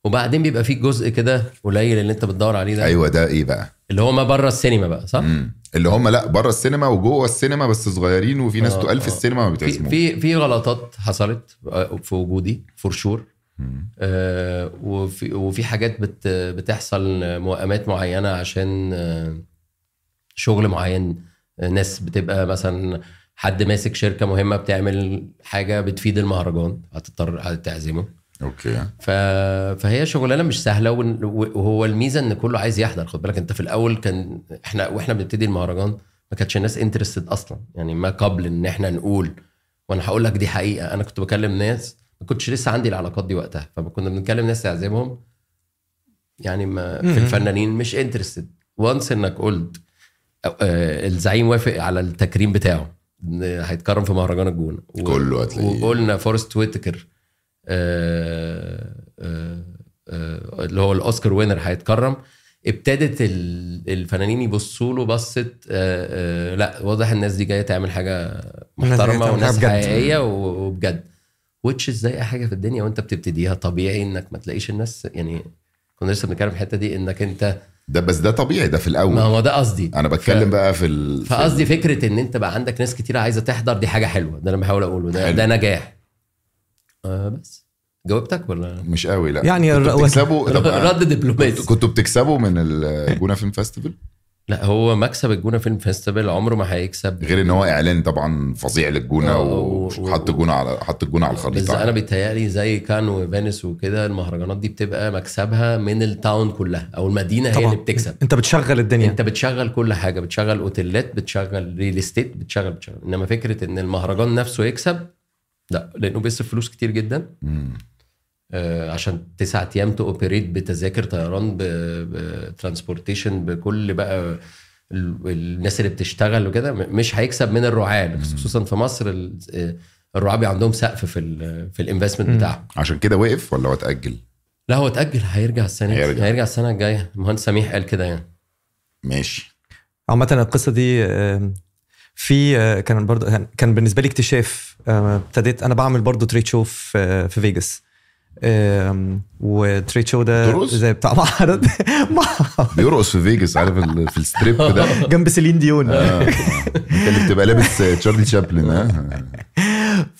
وبعدين بيبقى في جزء كده قليل اللي انت بتدور عليه ده. أيوه ده إيه بقى؟ اللي هو ما بره السينما بقى صح؟ مم. اللي هم لا بره السينما وجوه السينما بس صغيرين وفي ناس آه، تقال في آه. السينما ما في بيتعزموش في في غلطات حصلت آه، في وجودي for sure آه وفي وفي حاجات بت بتحصل موائمات معينة عشان آه شغل معين. ناس بتبقى مثلا حد ماسك شركة مهمة بتعمل حاجة بتفيد المهرجان هتضطر هتعزمه. okay. ف... فهي شغلانة مش سهلة ون- وهو الميزة إن كله عايز يحضر. خد بالك أنت في الأول كان إحنا وإحنا بنبتدي المهرجان ما كانتش الناس interested أصلا. يعني ما قبل إن إحنا نقول وأنا هقول لك دي حقيقة. أنا كنت بكلم ناس ما كنتش لسه عندي العلاقات دي وقتها. فكنا بنكلم ناس تعزمهم يعني ما في الفنانين مش interested و once إنك قلت آه، الزعيم وافق على التكريم بتاعه هيتكرم في مهرجان الجونة. و- كله هتلاقيه. وقلنا فورست ويتكر. اللي هو الأوسكار winner هيتكرم. ابتدت ال- الفنانين يبصوا له بصت آه، آه، لا واضح الناس دي جاية تعمل حاجة محترمة وناس. حقيقية وبجد. وتش زي أي حاجة في الدنيا وأنت بتبتديها. طبيعي إنك ما تلاقيش الناس يعني كنا لسه بنتكلم في الحتة دي إنك أنت ده بس ده طبيعي ده في ما الأول هو ده قصدي. أنا بتكلم ف- بقى في ال... فقصدي فكرة إن أنت بقى عندك ناس كتير عايزة تحضر دي حاجة حلوة. ده اللي بحاول أقوله. ده, حلو. ده نجاح. آه بس. جاوبتك ولا؟ مش قوي لا. يعني كنتوا الر- بتكسبوا؟ طب [LAUGHS] رد دبلوماسي. كنتوا بتكسبوا من الجونه film festival؟ لا هو مكسب الجونه film festival عمره ما هيكسب. غير إن هو إعلان طبعا فظيع للجونه آه، و- وحط الجونه على حط الجونه على بس الخريطه أنا بيتهيألي زي كان وفينيس وكده المهرجانات دي بتبقى مكسبها من ال town كلها أو المدينة هي اللي بتكسب. أنت بتشغل الدنيا. أنت بتشغل كل حاجة بتشغل أوتيلات بتشغل real estate بتشغل بتشغل. إنما فكرة إن المهرجان نفسه يكسب لا لأنه بيصرف فلوس كتير جدا. مم. آه، عشان تسعة أيام تأوبريت بتذاكر طيران ب transportation بكل بقى ال- الناس اللي بتشتغل وكده مش هيكسب من الرعاة. خصوصا في مصر آه، الرعاة بيبقى عندهم سقف في ال في ال investment بتاعهم. عشان كده وقف ولا هو اتأجل؟ لا هو اتأجل هيرجع السنة دي. هيرجع. هيرجع السنة الجاية. المهندس سميح قال كده يعني. ماشي. عامة القصة دي في آه، كان برضه كان- بالنسبة لي اكتشاف آه، ابتديت أنا بعمل برضه trade show في آه، في فيجاس. و trade show ده؟ زي بتاع [LAUGHS] معرض. بيرقص في فيجاس عارف في ال strip ده؟ [LAUGHS] جنب سيلين ديون. آه. انت اللي بتبقى لابس تشارلي شابلن ها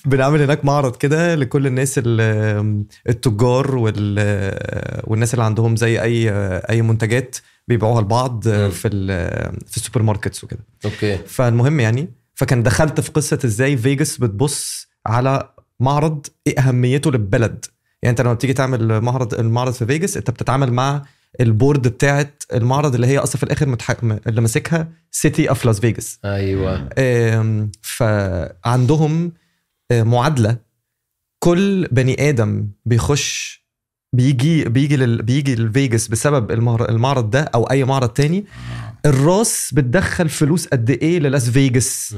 بنعمل هناك معرض كده لكل الناس ال- التجار وال- والناس اللي عندهم زي أي أي منتجات. بيبيعوها لبعض مم. في ال- في ال supermarkets وكده. okay. فالمهم يعني فكان دخلت في قصة إزاي فيجاس بتبص على معرض إيه أهميته للبلد. يعني أنت لما بتيجي تعمل معرض المعرض في فيجاس أنت بتتعامل مع ال board بتاعت المعرض اللي هي أصلا في الآخر متح... اللي ماسكها City of Las Vegas أيوه. فعندهم آه، معادلة. كل بني آدم بيخش بيجي بيجي لل بيجي لفيجاس بسبب المهر- المعرض ده أو أي معرض تاني. الراس بتدخل فلوس قد إيه للاس فيجاس.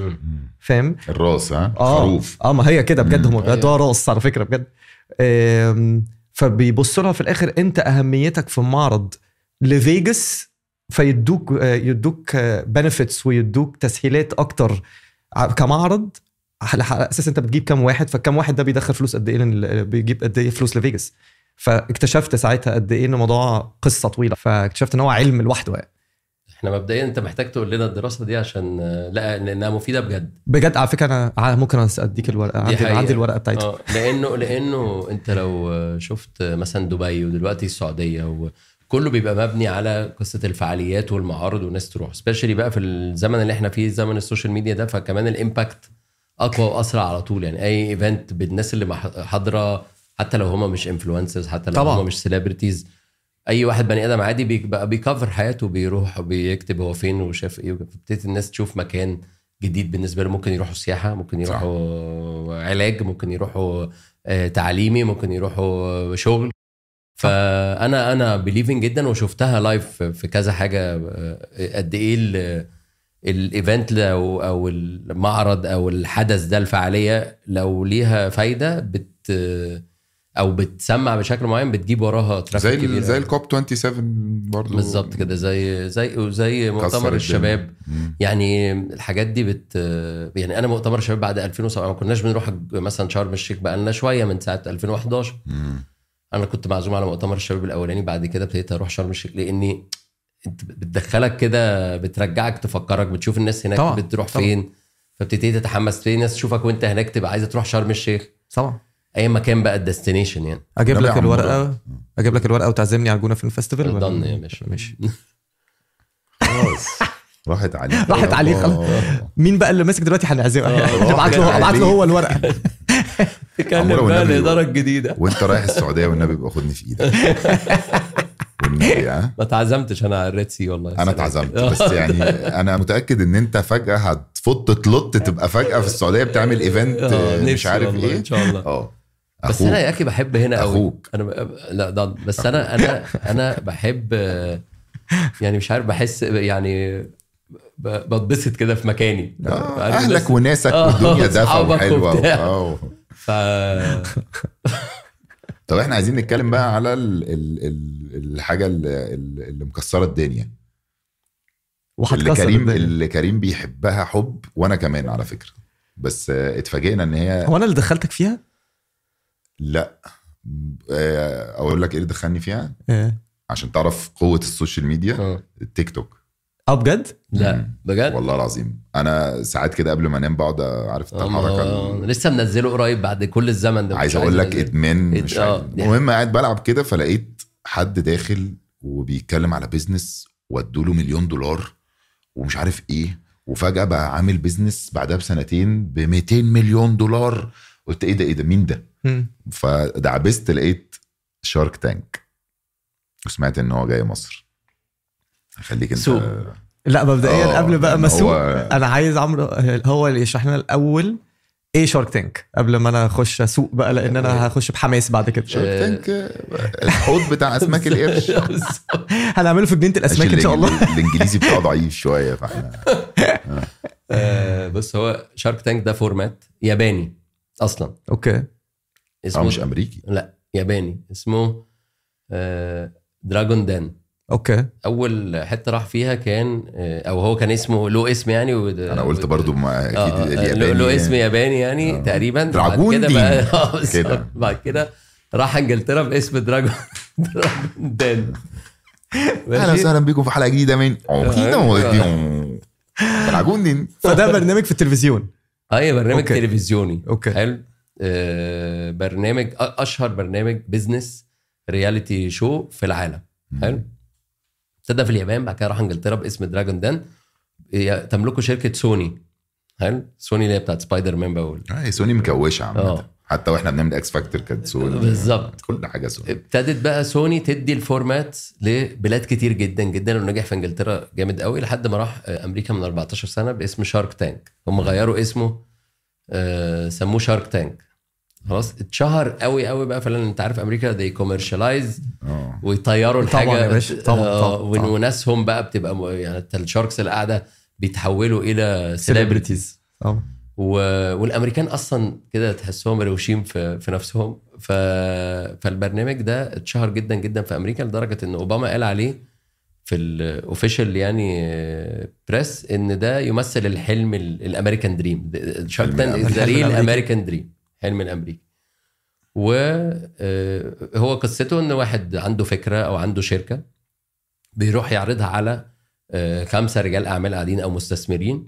فاهم؟ الراس ها؟ آه. خروف. آه ما هي كده بجد. هم بجد أيوة. هو راس على فكرة بجد. فبيبصوا لها في الآخر أنت أهميتك في المعرض لفيجاس فيدوك آه، يدوك benefits ويدوك تسهيلات أكتر كمعرض. على أساس أنت بتجيب كام واحد فكم واحد ده بيدخل فلوس قد إيه بيجيب قد إيه فلوس لفيجاس. فاكتشفت ساعتها قد إيه إن الموضوع قصة طويلة فاكتشفت إن هو علم لوحده يعني. إحنا مبدئيا أنت محتاج تقول لنا الدراسة دي عشان لا لانها مفيدة بجد. بجد؟ على فكرة أنا ممكن أديك الورقة دي عندي. عندي الورقة بتاعتها. آه لأنه لأنه أنت لو شفت مثلا دبي ودلوقتي السعودية وكله بيبقى مبني على قصة الفعاليات والمعارض والناس تروح specially بقى في الزمن اللي إحنا فيه زمن ال social media ده فكمان ال impact أقوى وأسرع على طول يعني. أي event بالناس اللي حاضرة حتى لو هم مش influencers حتى لو طبعا. هم مش celebrities أي واحد بني آدم عادي بيبقى بي cover حياته بيروح بيكتب هو فين وشاف إيه فبتبتدي الناس تشوف مكان جديد بالنسبة له ممكن يروحوا سياحة ممكن صح. يروحوا علاج ممكن يروحوا آه، تعليمي ممكن يروحوا شغل. فأنا أنا believing جدا وشفتها live في كذا حاجة آه، قد إيه ال- ال event لو أو المعرض أو الحدث ده الفعالية لو ليها فايدة بت أو بتسمع بشكل معين بتجيب وراها ترافيك زي كبير زي. الكوب 27 برضو بالظبط كده زي زي زي مؤتمر الدنيا. الشباب مم. يعني الحاجات دي بت يعني أنا مؤتمر الشباب بعد 2007 ما كناش بنروح مثلا شرم الشيخ بقى لنا شوية من ساعة 2011 مم. أنا كنت معزوم على مؤتمر الشباب الأولاني بعد كده ابتديت أروح شرم الشيخ لأني أنت بتدخلك كده بترجعك تفكرك بتشوف الناس هناك طبعا، بتروح طبعا. فين فبتبتدي تتحمس في ناس تشوفك وأنت هناك تبقى عايزه تروح شرم الشيخ طبعا أي مكان بقى ال destination يعني. أجيب لك. الورقة أجيب لك الورقة وتعزمني على الجونه film festival؟ ولا- ضن يا [LAUGHS] باشا. ماشي. خلاص. راحت عليه. [LAUGHS] راحت عليه خلاص. آه. [LAUGHS] مين بقى اللي ماسك دلوقتي؟ هنعزمه. آه. ابعت له ابعت له هو الورقة. تكلم بقى. الاداره الجديده وأنت رايح السعودية والنبي بقى خدني في إيدك. والنبي ها ما اتعزمتش أنا على الريد سي والله. أنا اتعزمت بس يعني أنا متأكد إن أنت فجأة هتفط تلط تبقى فجأة في السعودية بتعمل event آه، مش عارف إيه. إن شاء الله. آه. بس. أنا يا أخي بحب هنا قوي أخوك. أنا ب... لا ده بس أنا أنا أنا بحب يعني مش عارف بحس يعني بتبسط كده في مكاني آه، أهلك الناس- وناسك آه، والدنيا أصحابك وحلوة. آه. ف طب إحنا عايزين نتكلم بقى على ال ال ال الحاجة اللي, اللي مكسرة الدنيا اللي كريم الدنيا. اللي كريم بيحبها حب وأنا كمان على فكرة بس اتفاجئنا إن هي هو أنا اللي دخلتك فيها؟ لا. آه، أقول لك إيه اللي دخلني فيها؟ آه عشان تعرف قوة ال social media آه. التيك توك. آه، بجد؟ لا. بجد؟ والله العظيم. أنا ساعات كده قبل ما أنام بقعد عارف آه، الحركه ال- لسه منزله قريب بعد كل الزمن ده. مش عايز أقول لك. إدمان إد- مش آه، عارف. دي المهم قاعد بلعب كده فلقيت حد داخل وبيتكلم على business وادوله مليون دولار ومش عارف إيه وفجأة بقى عامل business بعدها بسنتين ب 200 مليون دولار. قلت إيه ده إيه ده مين ده. فدعبست لقيت Shark Tank. وسمعت إن هو جاي مصر. خليك أنت سوق. لا مبدئيا آه، قبل بقى ما اسوق هو- أنا عايز عمرو هو اللي يشرح لنا الأول إيه Shark Tank قبل ما أنا أخش أسوق بقى لأن أنا هخش بحماس بعد كده. شارك تانك آه، الحوض بتاع أسماك القرش. [LAUGHS] هنعمله في جنينه الأسماك إن شاء الله. الإنجليزي- الإنجليزي بتاعه ضعيف شوية فإحنا آه، بص هو Shark Tank ده format ياباني أصلا. okay. آه مش أمريكي لا ياباني اسمه آه، Dragons' Den okay أول حتة راح فيها كان آه، أو هو كان اسمه له اسم يعني ود- أنا قلت برضو ما أكيد آه، آه، الياباني له له اسم ياباني يعني آه. تقريبا بعد dragon كده. بقى [LAUGHS] آه، بالظبط. كده. بعد كده راح إنجلترا باسم Dragons' [LAUGHS] Dragons' Den أهلا؟ وسهلا بيكم في حلقة جديدة من Dragons' Den فده برنامج في التلفزيون اي برنامج okay. تلفزيوني okay. حلو آه برنامج أ- أشهر برنامج business reality show في العالم. حلو؟ ابتدى في اليابان بعد كده راح إنجلترا باسم Dragons' Den تملكه شركة سوني. حلو؟ سوني اللي هي بتاعت سبايدر مان بقول آه، سوني مكوشة عامة. آه. حتى وإحنا بنعمل X Factor كانت سوني. بالظبط. كل حاجة سوني. ابتدت بقى سوني تدي ال format لبلاد كتير جدا جدا. ونجح في إنجلترا جامد قوي لحد ما راح آه، أمريكا من 14 سنة باسم Shark Tank هم غيروا اسمه آه، سموه Shark Tank خلاص اتشهر قوي قوي بقى فعلا. انت عارف أمريكا دي commercialize آه. ويطيروا طبعاً الحاجة. يا باشا، طبعاً، آه، طبعاً، ون- طبعاً. وناسهم بقى بتبقى يعني ال sharks اللي قاعدة بيتحولوا إلى celebrities آه. و... والأمريكان أصلا كده تحسهم روشين في في نفسهم. ف... فالبرنامج ده اتشهر جدا جدا في أمريكا لدرجة إن أوباما قال عليه في ال official يعني بريس إن ده يمثل الحلم ال- ال American dream شارك تانك. The real. American dream حلم الامريكي وهو قصته إن واحد عنده فكرة أو عنده شركة بيروح يعرضها على آه، خمسة رجال أعمال قاعدين أو مستثمرين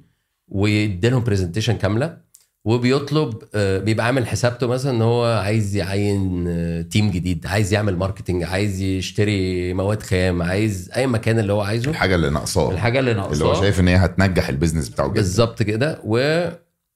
ويديلهم presentation كاملة وبيطلب آه، بيبقى عامل حسابته مثلا إن هو عايز يعين آه، team جديد عايز يعمل marketing عايز يشتري مواد خام عايز أي مكان اللي هو عايزه. الحاجة اللي ناقصاه. الحاجة اللي اللي هو ناقصاه شايف إن هي هتنجح ال business بتاعه جدا. بالظبط كده. و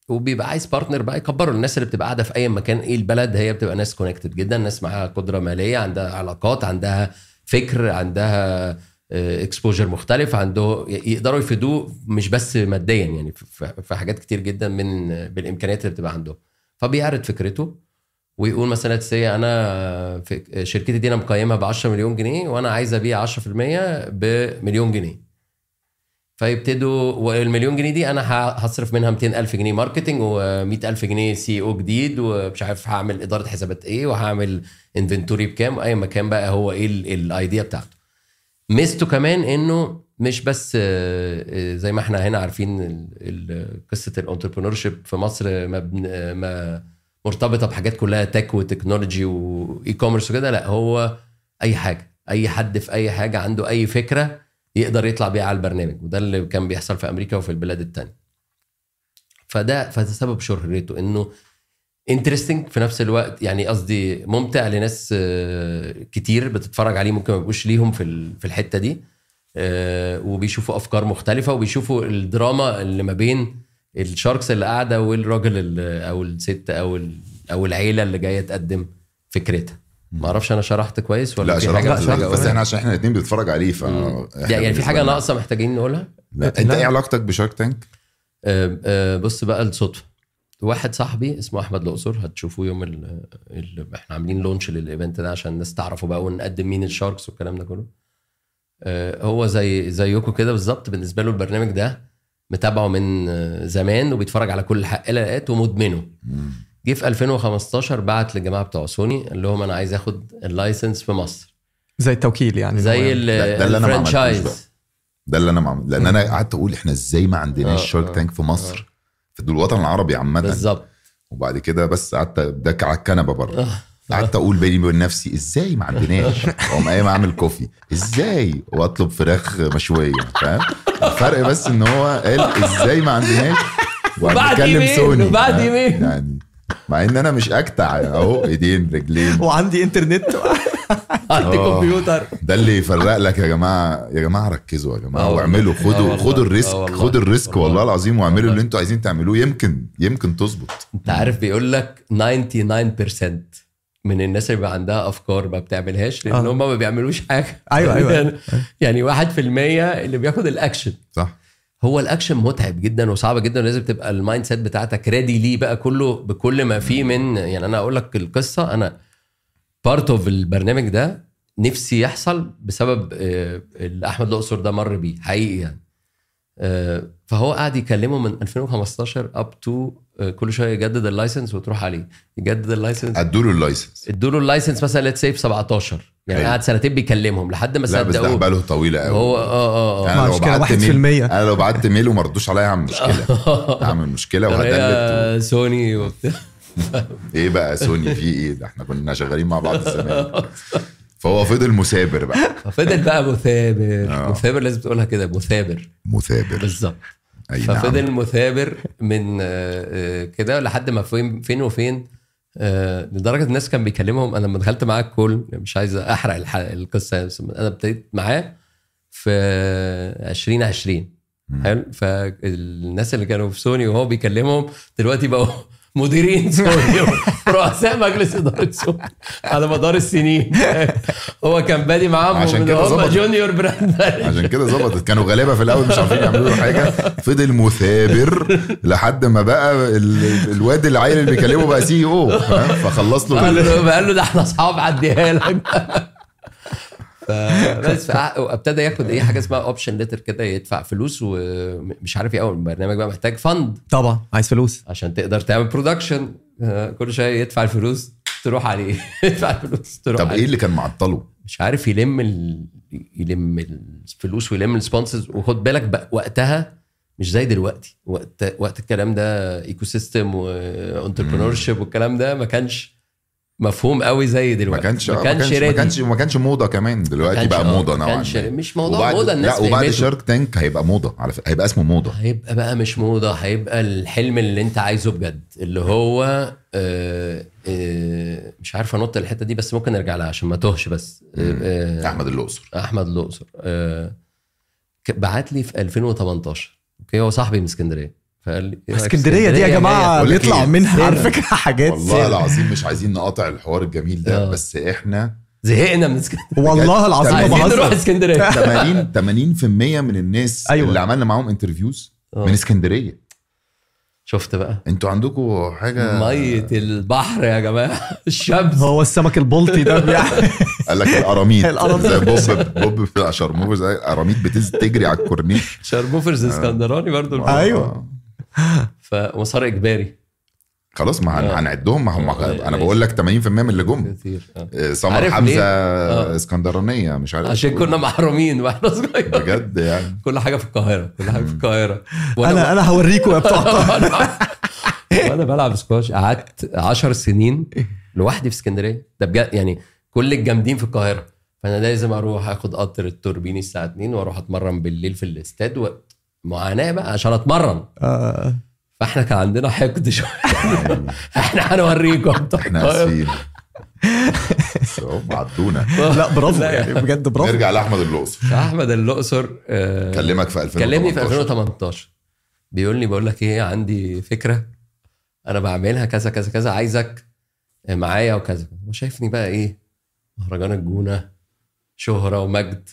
وبيبقى عايز partner بقى يكبروا الناس اللي بتبقى قاعدة في أي مكان إيه البلد؟ هي بتبقى ناس connected جدا ناس معاها قدرة مالية عندها علاقات عندها فكر عندها exposure مختلف عنده يقدروا يفيدوه مش بس ماديا يعني في حاجات كتير جدا من بالإمكانيات اللي بتبقى عنده. فبيعرض فكرته ويقول مثلا say أنا في شركتي دي أنا مقيمها ب 10 مليون جنيه وأنا عايز أبيع 10% بمليون جنيه. فيبتدوا والمليون جنيه دي أنا هصرف منها 200 ألف جنيه marketing و100 ألف جنيه CO جديد ومش عارف هعمل إدارة حسابات إيه وهعمل inventory بكام اي مكان بقى هو إيه ال- ال idea بتاعته. ميزته كمان إنه مش بس آه، آه، زي ما إحنا هنا عارفين قصة ال entrepreneurship في مصر مبن- آه، ما مرتبطة بحاجات كلها tech وتكنولوجي و e-commerce وكده لأ هو أي حاجة أي حد في أي حاجة عنده أي فكرة يقدر يطلع بيها على البرنامج وده اللي كان بيحصل في أمريكا وفي البلاد التانية. فده فده سبب شهرته إنه interesting في نفس الوقت يعني قصدي ممتع لناس آه، كتير بتتفرج عليه ممكن ما يبقوش ليهم في في الحتة دي آه، وبيشوفوا أفكار مختلفة وبيشوفوا الدراما اللي ما بين ال sharks اللي قاعدة والراجل أو الست أو أو العيلة اللي جاية تقدم فكرتها. ما أعرفش أنا شرحت كويس ولا لا في شرحت حاجة لا محتاجة بس؟ إحنا عشان إحنا الاثنين بنتفرج عليه ف يعني في حاجة ناقصة محتاجين نقولها؟ لا انت إيه علاقتك بشارك تانك؟ آه، آه، بص بقى الصدفة. واحد صاحبي اسمه أحمد الأقصر هتشوفوه يوم ال ال إحنا عاملين launch لل event ده عشان الناس تعرفوا بقى ونقدم مين ال sharks والكلام ده كله. آه، هو زي زيكم كده بالظبط بالنسبة له البرنامج ده متابعه من زمان وبيتفرج على كل حلقات ومدمنه جه في 2015 بعت للجماعة بتوع سوني قال لهم أنا عايز آخد ال license في مصر. زي التوكيل يعني. زي ال- ده- ده اللي أنا ما أنا معمل لأن أنا قعدت أقول إحنا إزاي ما عندناش آه، شارك آه، تانك في مصر في الوطن العربي عامة. بالظبط. وبعد كده بس قعدت ده على الكنبة بره قعدت أقول بيني وبين نفسي إزاي ما عندناش؟ [LAUGHS] أقوم قايم أعمل كوفي. إزاي؟ وأطلب فراخ مشوية فاهم؟ الفرق بس إن هو قال إزاي ما عندناش؟ وبعد وهنتكلم يمين، سوني. وبعد فاهم؟ يمين. يعني مع إن أنا مش اجتع أهو إيدين رجلين وعندي إنترنت [LAUGHS] عندي آه. كمبيوتر ده اللي يفرق لك يا جماعة يا جماعة ركزوا يا جماعة آه. واعملوا آه خدوا. خدوا ال risk. خدوا ال risk والله. العظيم واعملوا. اللي أنتوا عايزين تعملوه يمكن يمكن تظبط انت عارف بيقول لك 99% من الناس اللي بيبقى عندها أفكار ما بتعملهاش لأن آه. هم ما بيعملوش حاجة أيوة، أيوة. [LAUGHS] يعني- يعني 1% اللي بياخد الأكشن صح هو الاكشن متعب جدا وصعب جدا ولازم تبقى ال mindset بتاعتك ready ليه بقى كله بكل ما فيه من يعني أنا أقول لك القصة أنا part of البرنامج ده نفسي يحصل بسبب آه، اللي أحمد الأقصر ده مر بيه حقيقي يعني. آه، فهو قاعد يكلمه من 2015 up to كل شوية يجدد ال license وتروح عليه. يجدد ال license ادوا له ال license ادوا له ال license مثلا let's say ف 17 يعني حلو. قعد سنتين بيكلمهم لحد ما لا بس ده صدقوه. باله طويلة قوي. هو آه آه آه. أنا لو مش كده بعت 1% ميل أنا لو بعت mail وما ردوش عليا هعمل مشكلة. [LAUGHS] هعمل مشكلة وهدلت هي سوني وبتاع. [LAUGHS] إيه بقى سوني؟ في إيه؟ ده إحنا كنا شغالين مع بعض زمان. [LAUGHS] فهو فضل مثابر بقى. ففضل بقى مثابر. آه. مثابر لازم تقولها كده مثابر. مثابر. بالظبط. أي نعم. ففضل مثابر من آه، آه، كده لحد ما فين فين وفين آه، لدرجة الناس كان بيكلمهم أنا لما دخلت معاه ال call مش عايز أحرق القصة بس أنا ابتديت معاه في 2020 حلو؟ فالناس اللي كانوا في سوني وهو بيكلمهم دلوقتي بقوا مديرين [LAUGHS] سوني رؤساء مجلس إدارة سوني على مدار السنين. هو كان بادي معاهم عشان كده ظبط. junior brand عشان كده ظبطت. كانوا غلابه في الأول مش عارفين يعملوا له حاجة. فضل مثابر لحد ما بقى ال- الواد العيل اللي بيكلمه بقى CEO فخلص له قال له ده إحنا أصحاب عديها لك. فبس [LAUGHS] وابتدى ياخد إيه حاجة اسمها option letter كده يدفع فلوس ومش عارف إيه أول البرنامج بقى محتاج fund طبعا عايز فلوس. عشان تقدر تعمل production كل شوية يدفع الفلوس تروح عليه. [LAUGHS] يدفع الفلوس تروح طب عليه. إيه اللي كان معطله؟ مش عارف يلم ال... يلم الفلوس ويلم ال sponsors وخد بالك بقى وقتها مش زي دلوقتي. وقت وقت الكلام ده ecosystem و entrepreneurship والكلام ده ما كانش مفهوم قوي زي ما دلوقتي كانش ما كانش ما. كانش ما كانش موضة كمان دلوقتي بقى آه، موضة ما نوعا كانش- ما. مش موضوع وبعد- موضة، الناس لا وبعد. شارك تانك هيبقى موضة على فكره هيبقى اسمه موضة. هيبقى بقى مش موضة هيبقى الحلم اللي انت عايزه بجد اللي هو آه آه مش عارف انط الحتة دي بس ممكن نرجع لها عشان ما توهش بس. آه آه، أحمد الأقصر. أحمد الأقصر. آه بعت لي في 2018 أوكي هو صاحبي من اسكندرية. فقال لي إيه اسكندرية دي يا؟ جماعة بيطلع إيه؟ منها على. فكرة حاجات والله العظيم مش عايزين نقاطع الحوار الجميل ده آه. بس إحنا زهقنا من اسكندرية والله العظيم ما عايزين نروح بهزر اسكندريه 80 80% من الناس أيوة. اللي عملنا معاهم انترفيوز آه. من اسكندرية شفت بقى أنتوا عندكم حاجة مية البحر يا جماعة [LAUGHS] الشمس هو السمك البلطي ده بيع- [LAUGHS] قال لك القراميط. [LAUGHS] زي بوب بوب بتاع شرموفر زي القراميط بتز تجري على الكورنيش شرموفرز اسكندراني برضو أيوة. فمسار إجباري خلاص ما هن- آه. هنعدهم ما هم آه، أنا. بقول لك 80% من اللي جم كتير آه. سمر حمزة؟ آه. اسكندرانية مش عارف عشان كنا محرومين وإحنا صغيرين بجد يعني كل حاجة في القاهرة كل حاجة في القاهرة أنا أنا هوريكم يا بتوع [LAUGHS] وأنا بلعب سكواش قعدت 10 سنين لوحدي في اسكندرية ده بجد يعني كل الجامدين في القاهرة فأنا لازم أروح أخد قطر التوربيني الساعة 2 وأروح أتمرن بالليل في الاستاد. معاناة بقى عشان أتمرن. آه، فإحنا كان عندنا حقد شوية. [LAUGHS] إحنا هنوريكم. إحنا القاهرة. آسفين. [LAUGHS] بس أهو عدونا. لا برافو يعني بجد برافو. نرجع لأحمد الأقصر. [LAUGHS] أحمد الأقصر آه، كلمك في 2018 كلمني في 2018 بيقول لي بقول لك إيه عندي فكرة. أنا بعملها كذا كذا كذا عايزك معايا وكذا. هو شايفني بقى إيه؟ مهرجان الجونة شهرة ومجد.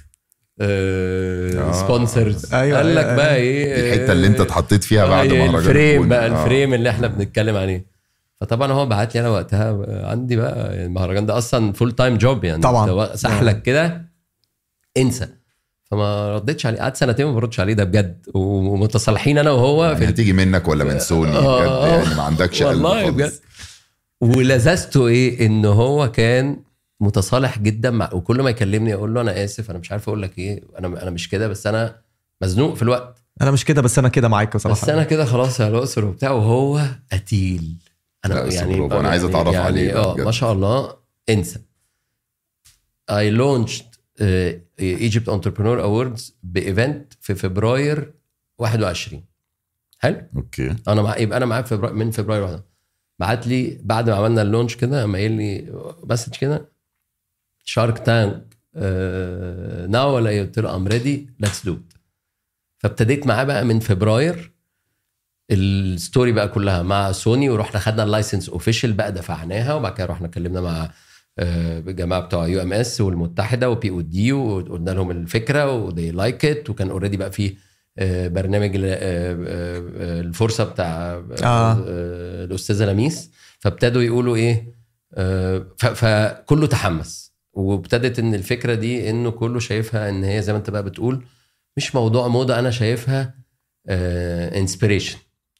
آه. آه sponsors أيوة، قال لك أيوة، بقى أيوة. إيه دي الحته اللي أنت اتحطيت فيها بعد آه، مهرجان الفريم الجونة. بقى آه. الفريم اللي إحنا بنتكلم عليه فطبعا هو بعت لي أنا وقتها آه، عندي بقى المهرجان ده أصلا full time job يعني طبعاً. سحلك كده انسى فما ردتش عليه قعدت سنتين ما بردش عليه ده بجد ومتصالحين أنا وهو يعني في هتيجي منك ولا من سوني آه، بجد يعني ما عندكش قلب والله خالص. بجد ولذذته إيه إن هو كان متصالح جدا مع وكل ما يكلمني أقول له أنا آسف أنا مش عارف أقول لك إيه أنا أنا مش كده بس أنا مزنوق في الوقت. أنا مش كده بس أنا كده معاك بصراحة. بس أنا كده خلاص يا الاقصر وبتاع وهو قتيل. أنا يعني أنا عايز أتعرف يعني عليه. آه. ما شاء الله. انسى. Launched uh, Egypt Entrepreneur Awards بايفنت في فبراير 21 حلو؟ okay. أنا مع يبقى أنا معاه في فبراير من فبراير واحد. بعت لي بعد ما عملنا ال launch كده قام قايل لي message كده. شارك تانك now ولا؟ قلت له I'm ready let's do فابتديت معاه بقى من فبراير ال story بقى كلها مع سوني ورحنا خدنا ال license official بقى دفعناها وبعد كده رحنا اتكلمنا مع آه، الجماعه بتوع UMS والمتحدة و POD وقلنا لهم الفكرة و they like it وكان already بقى في آه، برنامج آه، آه، آه، الفرصة بتاع آه. آه. الاستاذه لميس فابتدوا يقولوا إيه آه، فكله تحمس وابتدت إن الفكرة دي إنه كله شايفها إن هي زي ما أنت بقى بتقول مش موضوع موضة أنا شايفها inspiration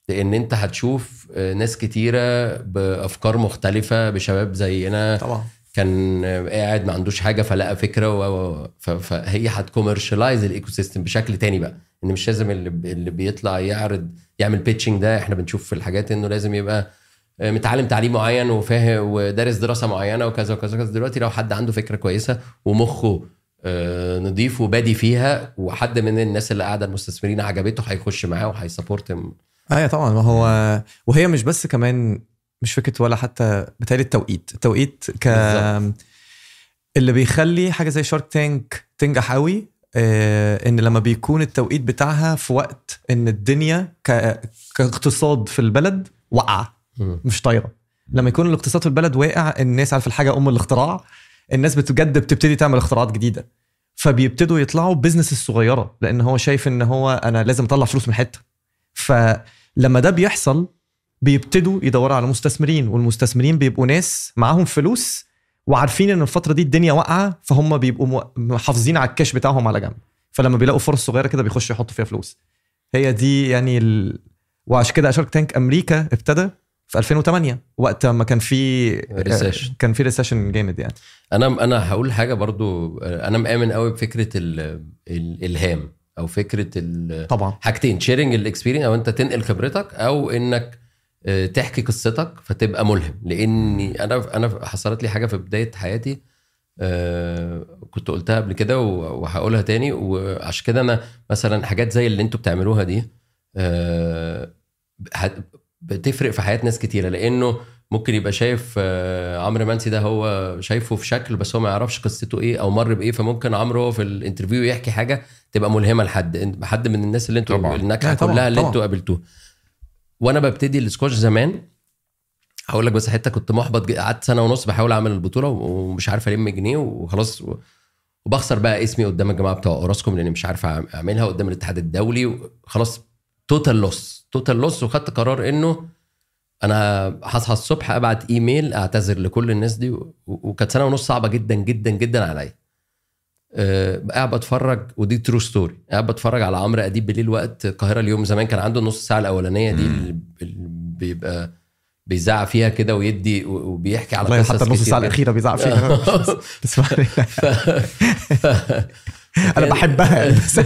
لأن أنت هتشوف آه، ناس كتيرة بأفكار مختلفة بشباب زينا. طبعا. كان قاعد ما عندوش حاجة فلقى فكرة و... فهي هت commercialize ال ecosystem بشكل تاني بقى. إن مش لازم اللي, اللي بيطلع يعرض يعمل pitching ده إحنا بنشوف في الحاجات إنه لازم يبقى متعلم تعليم معين وفاهم ودارس دراسة معينة وكذا وكذا وكذا دلوقتي لو حد عنده فكرة كويسة ومخه آه، نضيف وبادي فيها وحد من الناس اللي قاعدة المستثمرين عجبته هيخش معاه وهي support أيوه طبعا ما هو وهي مش بس كمان مش فكرة ولا حتى بتهيألي التوقيت التوقيت ك. اللي بيخلي حاجة زي شارك تانك تنجح قوي آه إن لما بيكون التوقيت بتاعها في وقت إن الدنيا. كاقتصاد في البلد واقعه مش طايرة. لما يكون الاقتصاد في البلد واقع الناس عارف الحاجة أم الاختراع الناس بتجد بتبتدي تعمل اختراعات جديدة. فبيبتدوا يطلعوا بزنس الصغيره لأن هو شايف إن هو أنا لازم أطلع فلوس من حتة. فلما ده بيحصل بيبتدوا يدوروا على مستثمرين والمستثمرين بيبقوا ناس معاهم فلوس وعارفين إن الفترة دي الدنيا واقعة فهم بيبقوا محافظين على الكاش بتاعهم على جنب. فلما بيلاقوا فرص صغيرة كده بيخشوا يحطوا فيها فلوس. هي دي يعني ال... وعشان كده شارك تانك أمريكا ابتدى في 2008 وقت ما كان في Recession. كان في recession جامد يعني. أنا أنا هقول حاجة برضو أنا مآمن قوي بفكرة ال- الإلهام أو فكرة ال- طبعا. حاجتين sharing ال experience أو أنت تنقل خبرتك أو إنك آه، تحكي قصتك فتبقى ملهم. لإني أنا أنا حصلت لي حاجة في بداية حياتي آه، كنت قلتها قبل كده وهقولها تاني. وعشان كده أنا مثلا حاجات زي اللي أنتوا بتعملوها دي آه، بتفرق في حياة ناس كتيرة لأنه ممكن يبقى شايف آه، عمرو منسي ده هو شايفه في شكل بس هو ما يعرفش قصته إيه أو مر بإيه فممكن عمرو في الانترفيو يحكي حاجة تبقى ملهمة لحد حد من الناس اللي أنتوا. الناجحة كلها اللي. أنتوا قابلتوها وأنا ببتدي السكواش زمان هقول لك بس حتة كنت محبط. قعدت سنة ونص بحاول أعمل البطولة ومش عارف ألم جنيه وخلاص وبخسر بقى اسمي قدام الجماعة بتوع أوراسكوم لأني مش عارف أعملها قدام الاتحاد الدولي خلاص total loss total loss وخدت قرار إنه أنا هصحى الصبح أبعت إيميل أعتذر لكل الناس دي وكانت سنة ونص صعبة جدا جدا جدا عليا. أه قاعد بتفرج ودي true story قاعد بتفرج على عمرو أديب بالليل وقت القاهرة اليوم زمان كان عنده النص ساعة الأولانية دي اللي بيبقى بيزعق فيها كده ويدي وبيحكي على قصص حتى النص ساعة. الأخيرة بيزعق فيها. تسمعني [LAUGHS] [LAUGHS] [LAUGHS] ف... ف... أنا بحبها. [LAUGHS] بس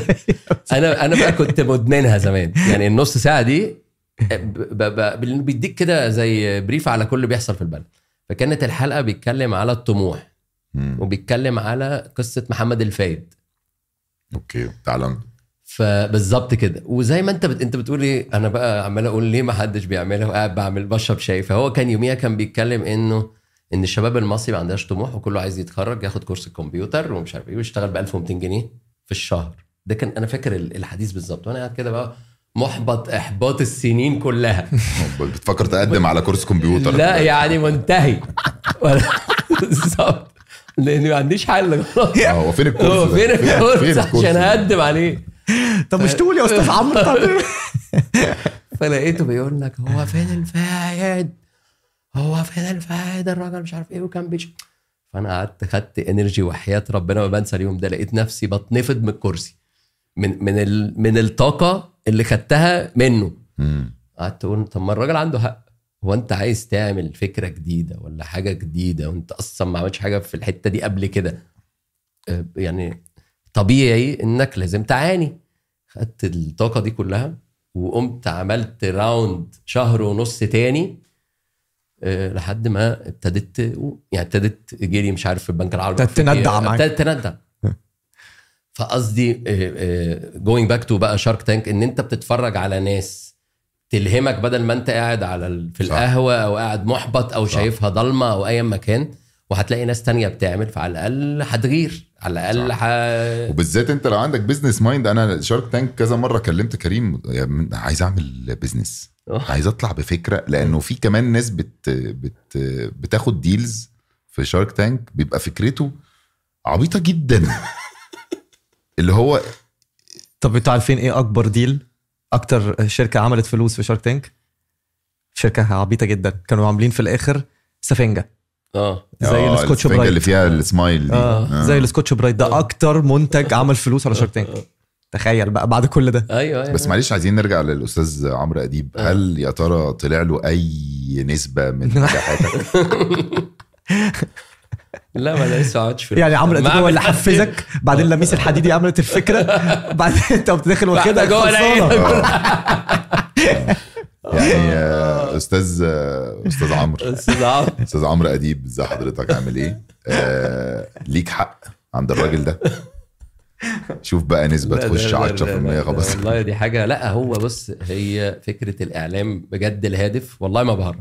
أنا أنا بقى كنت مدمنها زمان. يعني النص ساعة دي. بيديك كده زي brief على كل اللي بيحصل في البلد. فكانت الحلقة بيتكلم على الطموح. وبيتكلم على قصة محمد الفايد. okay تعال فبالظبط كده. وزي ما انت بت... انت بتقول إيه أنا بقى عمال أقول ليه ما حدش بيعملها وقاعد بعمل بشرب شاي. فهو كان يوميها كان بيتكلم إنه إن الشباب المصري ما عندهاش طموح وكله عايز يتخرج ياخد كورس الكمبيوتر ومش عارف إيه ويشتغل ب 1200 جنيه في الشهر. ده كان أنا فاكر ال- الحديث بالظبط. وأنا قاعد كده بقى محبط إحباط السنين كلها. [LAUGHS] بتفكر تقدم على كورس كمبيوتر؟ لا يعني منتهي. [LAUGHS] بالظبط. لأن ما عنديش حل خلاص. آه، هو فين ال course هو؟ فين ال course؟ عشان؟ أقدم عليه. طب مش تقول يا أستاذ عمرو طب. [LAUGHS] فلقيته بيقول لك هو فين الفايد هو فين الفايد الراجل مش عارف إيه وكان بيش فأنا قعدت خدت energy وحياة ربنا ما بنسى اليوم ده لقيت نفسي بتنفض من الكرسي من من ال من الطاقة اللي خدتها منه. قعدت أقول طب ما الراجل عنده حق. هو أنت عايز تعمل فكرة جديدة ولا حاجة جديدة؟ وأنت أصلا ما عملتش حاجة في الحتة دي قبل كده. آه، يعني طبيعي إنك لازم تعاني. خدت الطاقة دي كلها وقمت عملت round شهر ونص تاني لحد ما ابتديت يعني ابتديت جري مش عارف في البنك العربي ابتدت تندع معاك. ابتدت تندع فقصدي going back to بقى شارك تانك إن أنت بتتفرج على ناس تلهمك بدل ما أنت قاعد على ال- في صح. القهوة أو قاعد محبط أو صح. شايفها ضلمة أو اي مكان وهتلاقي ناس تانية بتعمل فعلى الأقل هتغير على الأقل. ح... وبالذات انت لو عندك business mind أنا شارك تانك كذا مرة كلمت كريم عايز أعمل business عايز أطلع بفكرة لأنه في كمان ناس بت بت بتاخد deals في شارك تانك بيبقى فكرته عبيطة جدا. [LAUGHS] اللي هو طب أنتوا عارفين إيه أكبر deal أكتر شركة عملت فلوس في شارك تانك شركة عبيطة جدا. كانوا عاملين في الآخر سفنجة. آه. زي آه، السكوتش برايت. اللي فيها السمايل دي. آه. زي السكوتش برايت. ده أكتر منتج عمل فلوس على شارك تانك تخيل بقى بعد كل ده. أيوه أيوه. بس معلش عايزين نرجع للأستاذ عمرو أديب. هل يا ترى طلع له أي نسبة من [LAUGHS] نجاحاتك لا ما أنا لسه ما فلوس. يعني عمرو أديب هو اللي حفزك؟ بعدين لميس الحديدي عملت الفكرة. [LAUGHS] بعدين أنت قمت داخل واخدها جوه. [LAUGHS] يعني [LAUGHS] آه، أستاذ آه، أستاذ عمرو. [LAUGHS] أستاذ عمرو. أستاذ عمرو أديب ازي حضرتك؟ عامل إيه؟ آه ليك حق عند الراجل ده. شوف بقى نسبة تخش لا، لا، 10% لا، لا، خلاص. والله دي حاجة. لا هو بص هي فكرة الإعلام بجد الهادف. والله ما بهرج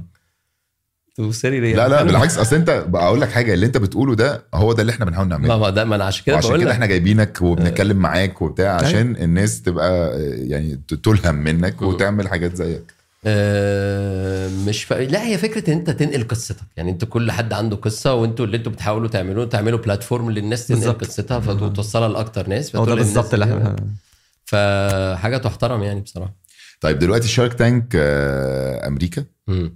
توصلي ليه؟ لا لا بالعكس. أصل أنت أقول لك حاجة اللي أنت بتقوله ده هو ده اللي إحنا بنحاول نعمله. ما ده ما أنا عشان كده عشان كده إحنا جايبينك وبنتكلم معاك وبتاع عشان الناس تبقى يعني تلهم منك وتعمل حاجات زيك. مش ف... لا هي فكرة إن أنت تنقل قصتك. يعني أنت كل حد عنده قصة وأنتوا اللي أنتوا بتحاولوا تعملوه تعملوا بلاتفورم للناس تنقل بالظبط. قصتها فتوصلها لأكتر ناس هو ده بالظبط اللي إحنا فحاجة تحترم يعني بصراحة. طيب دلوقتي شارك تانك آه، أمريكا. مم.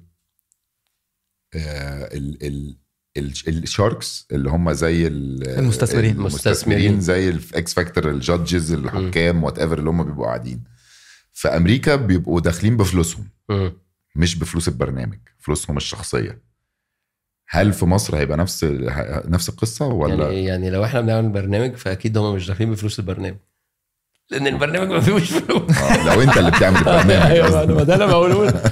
آه، ال ال ال- ال sharks اللي هم زي ال- المستثمرين. المستثمرين زي الاكس فاكتور ال judges الحكام whatever اللي هم بيبقوا قاعدين. في أمريكا بيبقوا داخلين بفلوسهم. مش بفلوس البرنامج فلوسهم الشخصية. هل في مصر هيبقى نفس نفس القصة ولا؟ يعني يعني لو إحنا بنعمل برنامج فأكيد هم مش داخلين بفلوس البرنامج. لأن البرنامج ما فيهوش فلوس. آه، لو أنت اللي بتعمل البرنامج. [LAUGHS] أيوه. ما ده اللي بقوله.